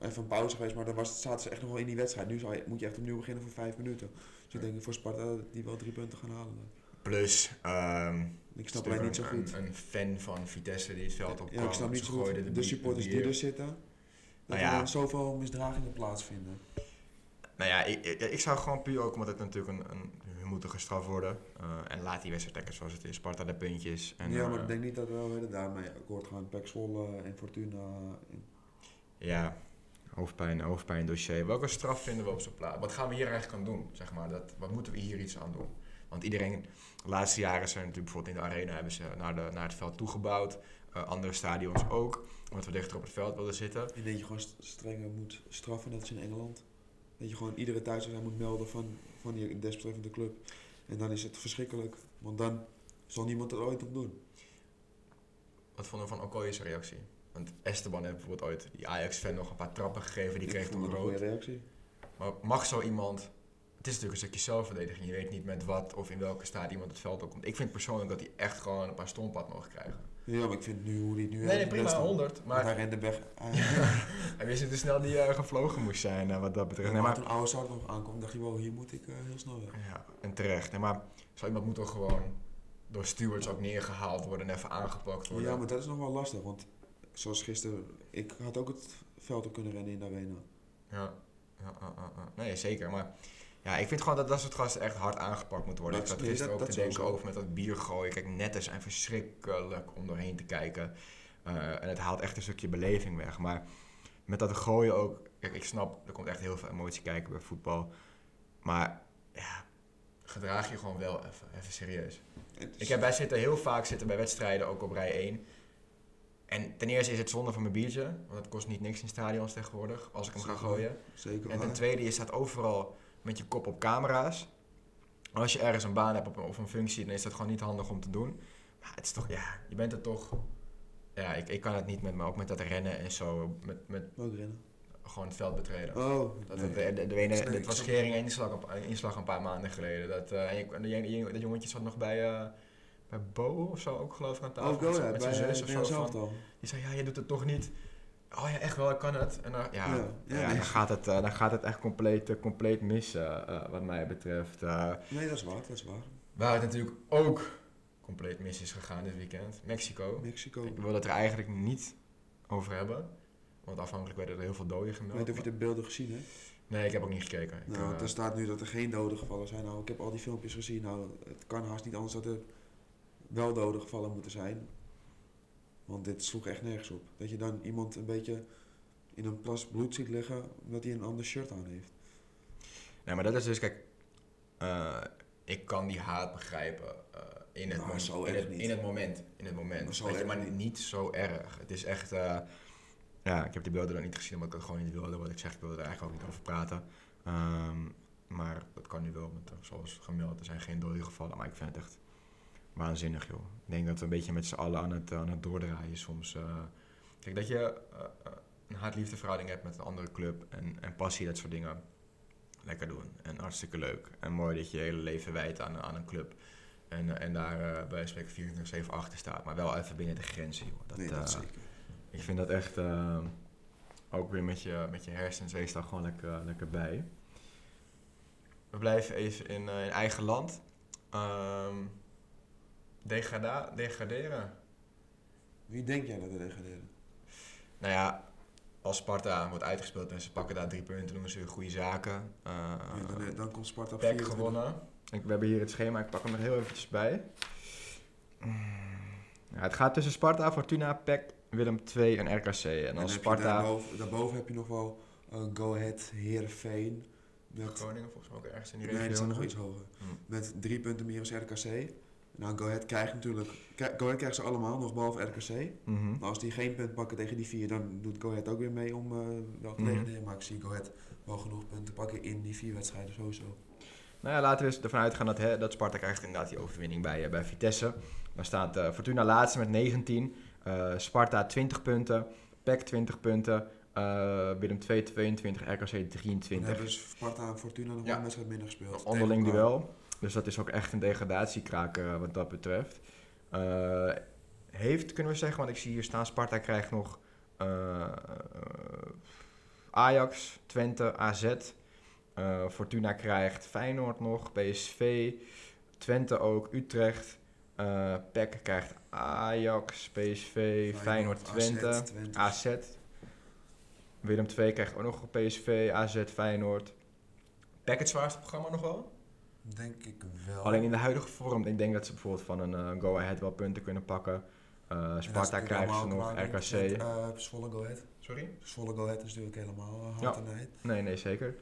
even een pauze geweest, maar dan was het, zaten ze echt nog wel in die wedstrijd. Nu je, moet je echt opnieuw beginnen voor vijf minuten. Dus ik denk voor Sparta dat die wel drie punten gaan halen. Plus, ehm Ik snap alleen niet zo goed. Een, een fan van Vitesse die het veld op Ja, ik snap niet zo goed de supporters die er zitten. Dat Nou er ja. dan zoveel misdragingen plaatsvinden. Nou ja, ik, ik, ik zou gewoon puur ook omdat het natuurlijk een, een moeten gestraft worden. eh, en laat die wedstrijd lekker zoals het is. Sparta de puntjes. En, ja, maar eh, ik denk niet dat we wel daarmee akkoord gaan. Pek Zwolle en Fortuna. en- Ja, hoofdpijn, hoofdpijn dossier. Welke straf vinden we op zijn plaats? Wat gaan we hier eigenlijk aan doen? Zeg maar, dat, wat moeten we hier iets aan doen? Want iedereen, de laatste jaren zijn natuurlijk bijvoorbeeld in de arena hebben ze naar, de, naar het veld toegebouwd. Eh, andere stadions ook, omdat we dichter op het veld wilden zitten. Denk dat je gewoon st- strenger moet straffen, net als in Engeland. Dat je gewoon iedere thuiswedstrijd moet melden van, van die desbetreffende club. En dan is het verschrikkelijk. Want dan zal niemand er ooit op doen. Wat vonden we van Okoye's reactie? Want Esteban heeft bijvoorbeeld ooit die Ajax-fan nog een paar trappen gegeven. Die kreeg toen een rood. reactie. Maar mag zo iemand... Het is natuurlijk een stukje zelfverdediging. Je weet niet met wat of in welke staat iemand het veld op komt. Ik vind persoonlijk dat hij echt gewoon een paar stompad mogen krijgen. Ja, maar ik vind nu hoe die nu Nee, nee, prima, beste. 100. Want Maar hij rende weg. [LAUGHS] hij wist niet hoe snel die eh, gevlogen moest zijn eh, wat dat betreft. Nee, maar toen oude Sart nog aankwam, dacht je, wow, hier moet ik eh, heel snel weg. ja, en terecht. Nee, maar zo iemand moet toch gewoon door stewards ook neergehaald worden en even aangepakt worden. Ja, maar dat is nog wel lastig, want zoals gisteren, ik had ook het veld op kunnen rennen in de arena. Ja, ja, ja, nee, zeker. Maar ja, ik vind gewoon dat dat soort gasten echt hard aangepakt moeten worden. Dat- ik zat nee, gisteren dat- ook te denken over met dat bier gooien. Kijk, netten zijn verschrikkelijk om doorheen te kijken. Eh, en het haalt echt een stukje beleving weg. Maar met dat gooien ook... Kijk, ik snap, er komt echt heel veel emotie kijken bij voetbal. Maar ja, gedraag je gewoon wel even, even serieus. Ik heb bij zitten heel vaak zitten bij wedstrijden, ook op rij 1. En ten eerste is het zonde van mijn biertje, want het kost niet niks in stadions tegenwoordig als ik hem ga Zeker. gooien. Zeker En ten tweede, je staat overal met je kop op camera's. Als je ergens een baan hebt of een functie, dan is dat gewoon niet handig om te doen. Maar het is toch, ja, je bent er toch. Ja, ik, ik kan het niet met me, ook met dat rennen en zo, met, met Ook rennen. gewoon het veld betreden. Oh, Dat, nee. de, de, ene, dit was en inslag, een- inslag een paar maanden geleden. Dat, eh, en je- die- dat jongetje zat nog bij, eh, bij Bo of zo, ook geloof ik aan tafel. Oh, go met ja, zijn- met zijn bij zus of uh, zo. zelf van- die zei, ja, je doet het toch niet. Oh ja, echt wel, ik kan het. En dan, ja, Ja, ja, ja, nee. dan, gaat het, eh, dan gaat het echt compleet, eh, compleet mis, eh, eh, wat mij betreft. Eh, Nee, dat is waar, dat is waar. waar het natuurlijk ook compleet mis is gegaan dit weekend. Mexico. Mexico. Ik wil het er eigenlijk niet over hebben. Want afhankelijk werden er heel veel doden Ik weet niet of je de beelden gezien hebt. Nee, ik heb ook niet gekeken. Ik, Nou, eh, er staat nu dat er geen doden gevallen zijn. Nou, ik heb al die filmpjes gezien. Nou, het kan haast niet anders dat er wel doden gevallen moeten zijn. Want dit sloeg echt nergens op. Dat je dan iemand een beetje in een plas bloed ziet liggen omdat hij een ander shirt aan heeft. Nee, maar dat is dus, kijk, eh, ik kan die haat begrijpen eh, in, het Nou, zo in, het, niet. in het moment. In het moment. Maar zo je, maar niet. niet zo erg. Het is echt, eh, ja, ik heb die beelden dan niet gezien omdat ik het gewoon niet wilde. Wat ik zeg, ik wilde er eigenlijk ook niet over praten. Ehm, maar dat kan nu wel, want zoals gemeld, er zijn geen dode gevallen. Maar ik vind het echt waanzinnig, joh. Ik denk dat we een beetje met z'n allen aan het, aan het doordraaien soms. eh. kijk, dat je eh, eh, een haat-liefde verhouding hebt met een andere club en, en passie, dat soort dingen. Lekker doen en hartstikke leuk. En mooi dat je je hele leven wijdt aan, aan een club. En, en daar bij spreken 24-7 achter staat. Maar wel even binnen de grenzen, joh. Dat, nee, dat zeker. ik vind dat echt ook weer met je, met je hersens, wees daar gewoon lekker, lekker bij. We blijven even in, in eigen land. Ehm degrada, degraderen. Wie denk jij dat er degraderen? Nou ja, als Sparta wordt uitgespeeld en ze pakken daar drie punten, doen ze weer goede zaken. Eh Ja, dan, dan komt Sparta op PEC 24. gewonnen. Ik, we hebben hier het schema, ik pak hem er heel eventjes bij. Mm. Ja, het gaat tussen Sparta, Fortuna, PEC, Willem II en RKC. En En als Sparta... daarboven, daarboven heb je nog wel uh, Go Ahead, Heerenveen. Met, Groningen volgens mij ook ergens in die nee, regio. die staan nog iets hoger. Hmm. Met drie punten meer als RKC. Nou, Go Ahead krijgt natuurlijk... Go Ahead krijgt ze allemaal, nog behalve RKC. Mhm. Maar als die geen punt pakken tegen die vier, dan doet Go Ahead ook weer mee om eh wel te Mhm. degraderen. Maar ik zie Go Ahead wel genoeg punten pakken in die vier wedstrijden sowieso. Nou ja, laten we eens ervan uitgaan dat, hè, dat Sparta krijgt inderdaad die overwinning bij, eh, bij Vitesse. Dan staat eh, Fortuna laatste met 19. eh, Sparta 20 punten. PEC 20 punten. eh, Willem II 22. RKC Dan 23. hebben ze Sparta en Fortuna nog Ja. een wedstrijd minder gespeeld. Onderling Tegen duel. Dus dat is ook echt een degradatiekraak eh, wat dat betreft. Eh, heeft, kunnen we zeggen, want ik zie hier staan, Sparta krijgt nog eh, Ajax, Twente, AZ. Fortuna krijgt Feyenoord nog, PSV, Twente ook, Utrecht. PEC krijgt Ajax, PSV, Feyenoord, Twente, AZ, Twente. AZ. Willem II krijgt ook nog PSV, AZ, Feyenoord. PEC het zwaarste programma nog wel? Denk ik wel. Alleen in de huidige vorm. Ik denk dat ze bijvoorbeeld van een eh, go-ahead wel punten kunnen pakken. Eh, Sparta krijgen ze nog, RKC. met, eh, Zwolle Go Ahead. Sorry? Zwolle Go Ahead is natuurlijk helemaal uh, Ja. hand en nijd. Nee, nee, zeker.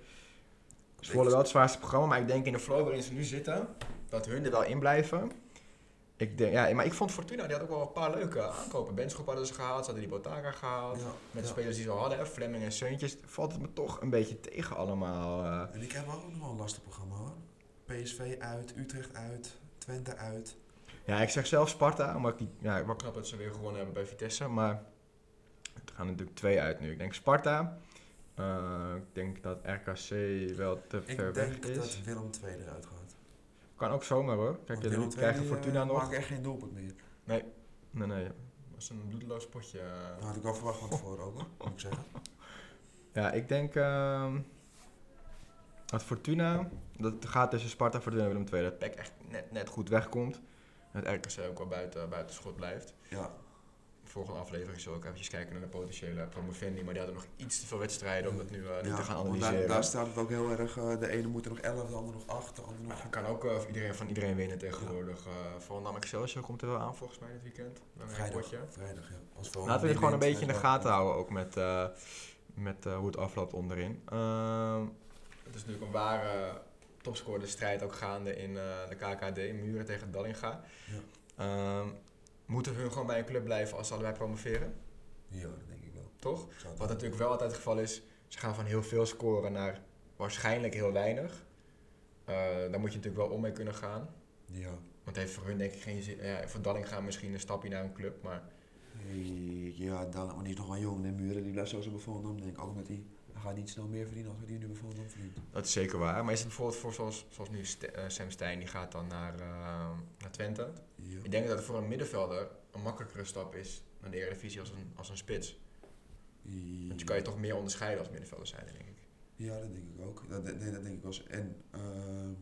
Zwolle wel het zwaarste programma, maar ik denk in de flow waarin ze nu zitten, dat hun er wel in blijven. Ik denk, ja, maar ik vond Fortuna, die had ook wel een paar leuke aankopen. Benschop hadden ze gehaald, ze hadden die Botaka gehaald. Ja, Met de ja. spelers die ze al hadden, hè, Fleming en Seuntjes, valt het me toch een beetje tegen allemaal. En ik heb ook nog wel een lastig programma hoor. PSV uit, Utrecht uit, Twente uit. Ja, ik zeg zelf Sparta, omdat ik, die, ja, ik knap dat ze weer gewonnen hebben bij Vitesse. Maar gaan natuurlijk twee uit nu. Ik denk Sparta. Eh, ik denk dat RKC wel te Ik ver weg denk is. dat Willem II eruit gaat. Kan ook zomaar hoor. Kijk, je krijgt II, Fortuna eh, nog. maakt echt geen doelpunt meer. Nee, nee. Dat was een bloedeloos potje. eh. Dat had ik wel verwacht van tevoren ook hoor, moet ik zeggen. [LAUGHS] Ja, ik denk ehm, dat Fortuna, dat het gaat tussen Sparta, Fortuna en Willem II, dat PEC echt net, net goed wegkomt. En dat RKC ook wel buiten, buiten schot blijft. Ja, Volgende aflevering we ook eventjes kijken naar de potentiële promovendi, maar die hadden nog iets te veel wedstrijden om dat nu, eh, nu ja te gaan analyseren. Daar, daar staat het ook heel erg, eh, de ene moet er nog 11, de andere nog 8, de andere nog... Ja, kan ook eh, iedereen, van iedereen winnen tegenwoordig. eh Volendam Excelsior komt er wel aan volgens mij dit weekend. Een Vrijdag, vrijdag ja. Als Laten we dit gewoon een beetje in de gaten houden, ook met, met hoe het afloopt onderin. Het is natuurlijk een ware topscorerstrijd ook gaande in eh, de KKD, Muren tegen Dallinga. Ja. Ehm, moeten hun gewoon bij een club blijven als ze allebei promoveren? Ja, dat denk ik wel. Toch? Wat natuurlijk wel altijd het geval is, ze gaan van heel veel scoren naar waarschijnlijk heel weinig. Eh, daar moet je natuurlijk wel om mee kunnen gaan. Ja. Want heeft voor hun denk ik geen zin. Ja, voor Dallinga misschien een stapje naar een club, maar Ja, dan, maar die is nog wel jong, de Muren, die blijft sowieso bij Volendam, denk ik. Ook met die, gaat niet snel meer verdienen als hij die nu bij Volendam verdient. dat is zeker waar. Maar is het bijvoorbeeld voor zoals, zoals nu St- eh, Sam Stein, die gaat dan naar, eh, naar Twente. Ja. Ik denk dat het voor een middenvelder een makkelijkere stap is naar de Eredivisie als een, als een spits. Want je kan je toch meer onderscheiden als middenvelder zijn, denk ik. Ja, dat denk ik ook. Dat, dat, nee, dat denk ik wel. En, ehm,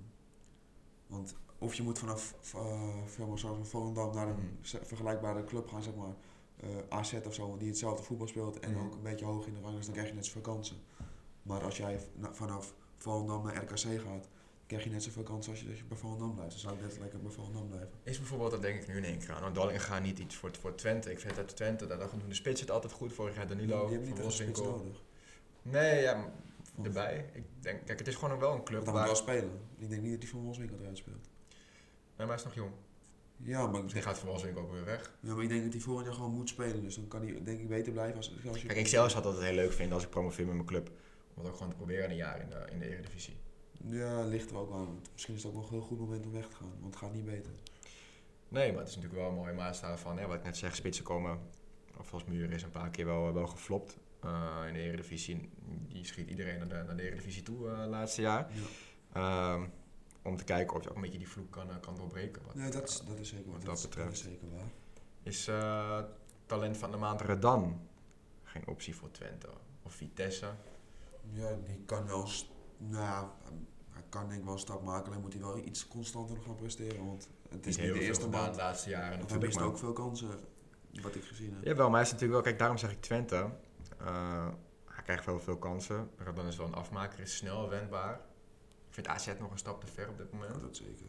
want of je moet vanaf uh, Volendam naar een Mhm. vergelijkbare club gaan, zeg maar, AZ of zo, die hetzelfde voetbal speelt en Mhm. ook een beetje hoog in de rang is, dan krijg je net zoveel kansen. Maar als jij vanaf Volendam naar RKC gaat, krijg je net zoveel kansen als je, je bij Volendam blijft. Dan zou ik net lekker bij Volendam blijven. Is bijvoorbeeld, dat denk ik nu in één keer aan. Want Dallinga niet iets voor, voor Twente. Ik vind dat Twente, dat, dat doen de spits het altijd goed. Vorig jaar Danilo, die hebben niet Van Wolfswinkel. nodig. Nee, ja, erbij. Ik denk, kijk, het is gewoon wel een club Want dan waar... moet wel spelen. Ik denk niet dat die van Wolfswinkel eruit speelt. Nee, maar hij is nog jong. Ja, maar ik Die gaat van Wolfswinkel ook weer weg. ja, maar ik denk dat hij volgend jaar gewoon moet spelen. Dus dan kan hij denk ik beter blijven als, als je... Kijk, ik zelf zou het altijd heel leuk vinden als ik promoveer met mijn club. Om het ook gewoon te proberen een jaar in de, in de Eredivisie. Ja, ligt er ook aan. Misschien is het ook nog een heel goed moment om weg te gaan, want het gaat niet beter. Nee, maar het is natuurlijk wel een mooie maatstaf van, hè, wat ik net zeg, spitsen komen. Of als Muur is een paar keer wel, wel geflopt eh, in de Eredivisie. Die schiet iedereen naar de, naar de Eredivisie toe eh laatste jaar. Ja. Ehm, om te kijken of je ook een beetje die vloek kan, eh, kan doorbreken. Wat, Nee, dat is, eh, dat is zeker wat waar. dat betreft. is zeker waar. is eh, talent van de maand Redan geen optie voor Twente? Of Vitesse? Ja, die kan wel... Nou ja, hij kan denk ik wel een stap maken. Alleen moet hij wel iets constanter gaan presteren. Want het is niet de eerste maand. de laatste jaren Want hij mist ook veel kansen, wat ik gezien heb. Jawel, maar hij is natuurlijk wel, kijk, daarom zeg ik Twente. Eh, hij krijgt wel veel kansen. Dan is wel een afmaker, is snel wendbaar. Ik vind AZ nog een stap te ver op dit moment. dat zeker.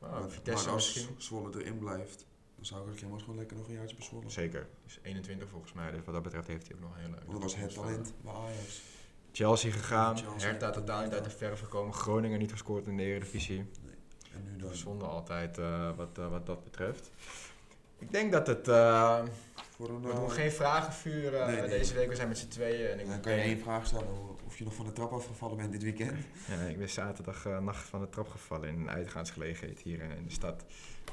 Nou, maar, Vitesse maar als misschien. Zwolle erin blijft, dan zou ik hem gewoon lekker nog een jaartje bij Zwolle. Zeker. Dus 21 volgens mij, dus wat dat betreft heeft hij ook nog een hele... Want dat was het talent bij Ajax. Chelsea gegaan, Chelsea. Hertha totaal niet uit de verf gekomen. Groningen niet gescoord in de Eredivisie. En nu dan. Zonde altijd eh, wat, eh, wat dat betreft. Ik denk dat het... eh, Voor een, we doen geen vragen vuren nee, nee. deze week. We zijn met z'n tweeën. En ik dan kan je één vraag stellen, hoe- of je nog van de trap afgevallen bent dit weekend. Ja, ik ben zaterdag eh, nacht van de trap gevallen in een uitgaansgelegenheid hier in, in de stad.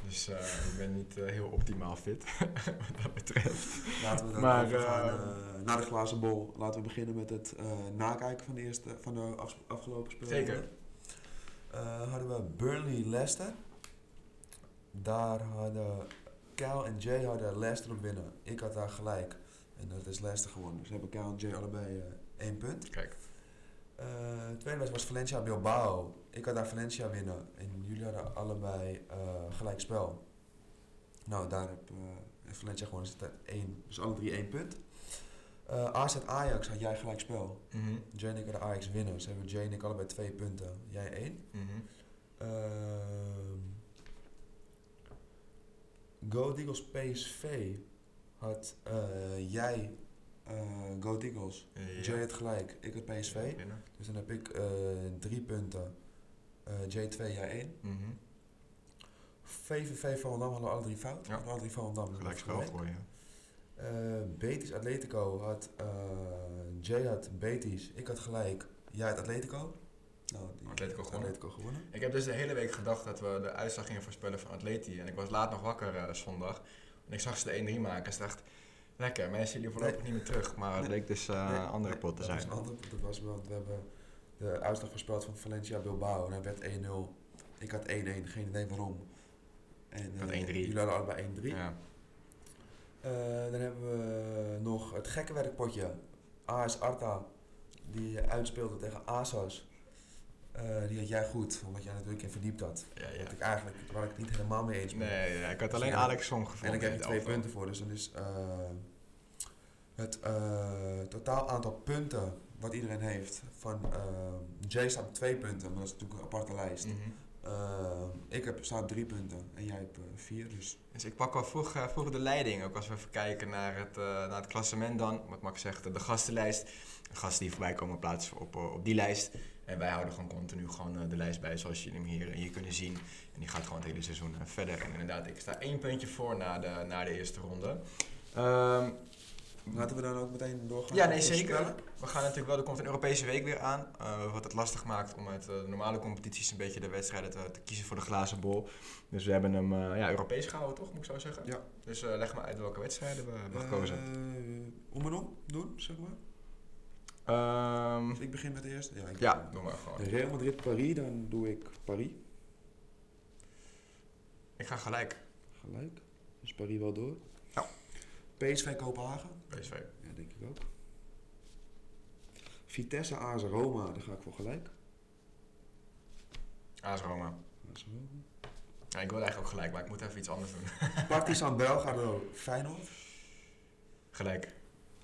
Dus eh, ik ben niet eh, heel optimaal fit, [LAUGHS] wat dat betreft. Laten we dan Maar, eh, eh, naar de glazen bol. Laten we beginnen met het eh, nakijken van de, eerste, van de afgelopen speelronde. Zeker. Eh, hadden we Burnley Leicester. Daar hadden Cal en Jay hadden Leicester op winnen. Ik had daar gelijk. En dat is Leicester gewonnen. Dus hebben Cal en Jay allebei eh, één punt. Kijk, Eh, tweede wedstrijd was Valencia Bilbao. Ik had daar Valencia winnen. En jullie hadden allebei eh gelijk spel. Nou, daar heb, eh, Valencia gewoon is het één. Dus alle drie één punt. Eh AZ Ajax had jij gelijk spel. Mhm, Jay en ik hadden Ajax winnen. Dus hebben Jay en ik allebei twee punten. Jij één. mhm. Ehm Go Eagles PSV had jij Go Eagles. Ja. Jay had gelijk. Ik had PSV. Dus dan heb ik eh, drie punten. Eh J2, jij 1. Mhm. VVV Volendam hadden alle drie fout. Ja. Alle drie Volendam. dus Gelijk spel gooien. Eh, Betis Atletico had... eh Jay had Betis. Ik had gelijk. Jij had Atletico. Nou, die Atletico gewonnen. Atletico gewonnen. Ik heb dus de hele week gedacht dat we de uitslag gingen voorspellen van Atleti. En ik was laat nog wakker eh, zondag. En ik zag ze de 1-3 maken. En ze dacht, Lekker, mensen jullie voorlopig niet meer terug, maar het Nee. bleek dus eh, Nee, andere nee, pot te dat zijn. was een andere pot. Dat was, want we hebben de uitslag voorspeld van Valencia Bilbao en hij werd 1-0. Ik had 1-1, geen idee waarom. En, Ik had eh, 1-3. Jullie hadden allebei 1-3. Ja. Eh, dan hebben we nog het gekke werkpotje. AS Arta, die uitspeelde tegen ASOS. Eh, die had jij goed, omdat jij natuurlijk in verdiept had. Ja, ja. Wat ik eigenlijk, waar ik het niet helemaal mee eens ben. Nee, ja, ik had alleen en- Alex Song En gevonden. ik heb het twee punten voor, dus dan is eh, het eh, totaal aantal punten wat iedereen heeft. Van Jay staat op twee punten, maar dat is natuurlijk een aparte lijst. Mhm. Ik heb staat drie punten en jij hebt vier, dus Dus ik pak wel vroeg, vroeg de leiding. Ook als we even kijken naar het, naar het klassement dan. Wat ik zeggen, de gastenlijst. De gasten die voorbij komen plaatsen op, op die lijst. En wij houden gewoon continu gewoon eh, de lijst bij zoals jullie hem hier, hier kunnen zien. En die gaat gewoon het hele seizoen eh, verder. En inderdaad, ik sta één puntje voor na de, na de eerste ronde. Ehm, laten we dan ook meteen doorgaan. ja, nee, zeker. We gaan natuurlijk wel, er komt een Europese week weer aan. eh, wat het lastig maakt om uit eh, de normale competities een beetje de wedstrijden te, te kiezen voor de glazen bol. Dus we hebben hem eh, ja, Europees gehouden, toch? Moet ik zo zeggen? Ja. Dus eh, leg maar uit welke wedstrijden we hebben gekozen. Eh, om en om doen, zeg maar. Ehm, Dus ik begin met de eerste. Ja, ik ja, doe maar gewoon. Real Madrid Paris, dan doe ik Paris. Ik ga gelijk. Gelijk. Dus Paris wel door. Ja. PSV Kopenhagen. PSV. Ja, denk ik ook. Vitesse AS Roma, daar ga ik voor gelijk. AS Roma. AS Roma. Ja, ik wil eigenlijk ook gelijk, maar ik moet even iets anders doen. Partizan [LAUGHS] Belgrado, Feyenoord. gelijk.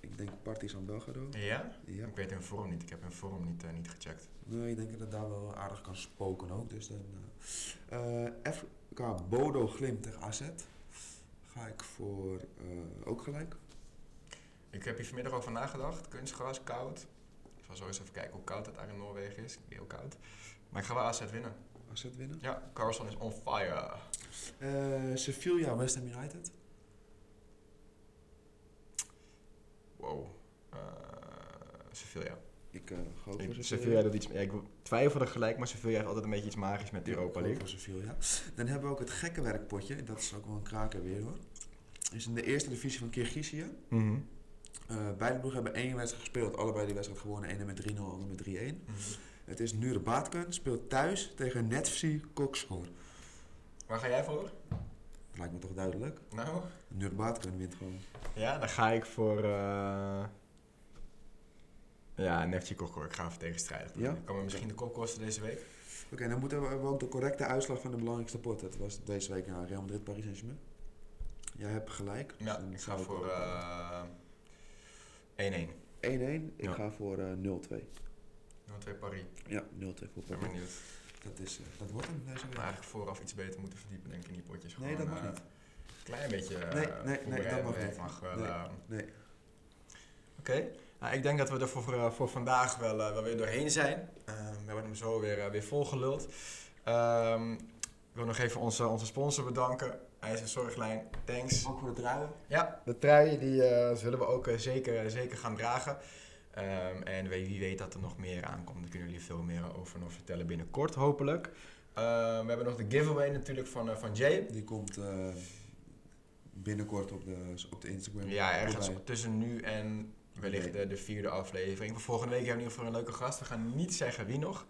Ik denk Partizan Belgrado. Ja? Ja. Ik weet hun vorm niet. Ik heb hun vorm niet, eh, niet gecheckt. Nee, ik denk dat het daar wel aardig kan spoken ook. Dus dan, eh eh, FK Bodo Glimt tegen AZ. Ga ik voor ook gelijk. Ik heb hier vanmiddag over nagedacht. Kunstgras, koud. Ik zal zo eens even kijken hoe koud het daar in Noorwegen is. Heel koud. Maar ik ga wel AZ winnen. AZ winnen. Ja, Carlson is on fire. Sevilla West Ham United. Wow. Eh Sevilla. Ik eh, voor Ik- Sevilla. Sevilla doet iets... Ja, ik twijfelde gelijk, maar Sevilla heeft altijd een beetje iets magisch met Ja, Europa League. voor Sevilla. Dan hebben we ook het gekke werkpotje. Dat is ook wel een kraker weer hoor. Is in de eerste divisie van Kirgizië. Mhm. Eh, beide ploegen hebben één wedstrijd gespeeld. Allebei die wedstrijd gewonnen. Ene met 3-0, andere met 3-1. Mhm. Het is Nurbatken. Speelt thuis tegen Netfsi Kokskor. Waar ga jij voor? Lijkt me toch duidelijk. Nou? Nurbatken wint gewoon. Ja, dan ga ik voor... eh Ja, Neftje Kokor. Ik ga even tegenstrijdig. doen. Ja? Kan me misschien de kop kosten deze week? Oké, dan moeten we, ook de correcte uitslag van de belangrijkste pot. Dat was deze week naar Real Madrid Paris Saint-Germain. Jij hebt gelijk. dus Ja, ik zou ga voor ook- eh 1-1. 1-1. Ik Ja. ga voor eh 0-2. 0-2 Paris. Ja, 0-2 voor Ik ben Paris. benieuwd. Dat, is, eh, dat wordt hem deze week. Maar eigenlijk vooraf iets beter moeten verdiepen, denk ik, in die potjes. Nee, dat mag eh, niet. Klein beetje. eh, Nee, nee, nee, dat mag niet. Mag wel, Nee. eh, Nee. Oké, nou, ik denk dat we er voor, voor, voor vandaag wel, eh, wel weer doorheen zijn. Ehm, we hebben hem zo weer, eh, weer volgeluld. Ehm, ik wil nog even onze, onze sponsor bedanken. IJzer Zorglijn, thanks. Ook voor de truien. Ja, de trui die eh, zullen we ook eh, zeker, zeker gaan dragen. Ehm, en wie, weet dat er nog meer aankomt. Daar kunnen jullie veel meer over nog vertellen binnenkort, hopelijk. Ehm, we hebben nog de giveaway natuurlijk van, eh, van Jay. Die komt eh, binnenkort op de, op de Instagram. Ja, ergens tussen nu en wellicht de, de vierde aflevering. Volgende week hebben we in ieder geval een leuke gast. We gaan niet zeggen wie nog.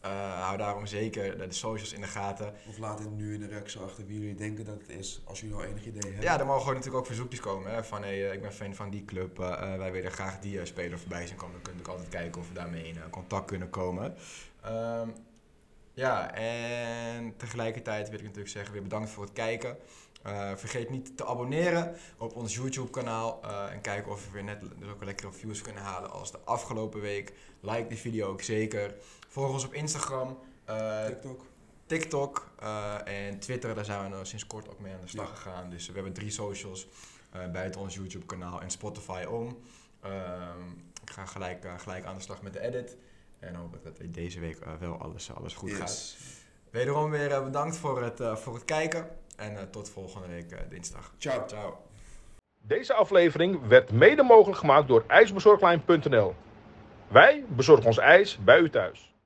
Eh, hou daarom zeker de, de socials in de gaten. Of laat in, nu in de reactie achter wie jullie denken dat het is. Als jullie al enig idee hebben. Ja, er mogen gewoon natuurlijk ook verzoekjes komen. Hè, van hey, eh, ik ben fan van die club. eh, wij willen graag die speler voorbij zien komen. Dan kun je natuurlijk altijd kijken of we daarmee in contact kunnen komen. Ehm, ja, en tegelijkertijd wil ik natuurlijk zeggen, weer bedankt voor het kijken. Vergeet niet te abonneren op ons YouTube kanaal. eh, en kijken of we weer net dus ook lekkere views kunnen halen als de afgelopen week. Like die video ook zeker. Volg ons op Instagram. eh, TikTok. TikTok eh, en Twitter, daar zijn we nou sinds kort ook mee aan de slag Ja. gegaan. Dus we hebben drie socials eh, buiten ons YouTube kanaal en Spotify om. Ehm, ik ga gelijk, gelijk aan de slag met de edit. En hoop dat deze week wel alles, alles goed Yes. gaat. Wederom weer eh, bedankt voor het, eh, voor het kijken. En eh, tot volgende week dinsdag. Ciao. Ciao. Deze aflevering werd mede mogelijk gemaakt door ijsbezorglijn.nl. Wij bezorgen ons ijs bij u thuis.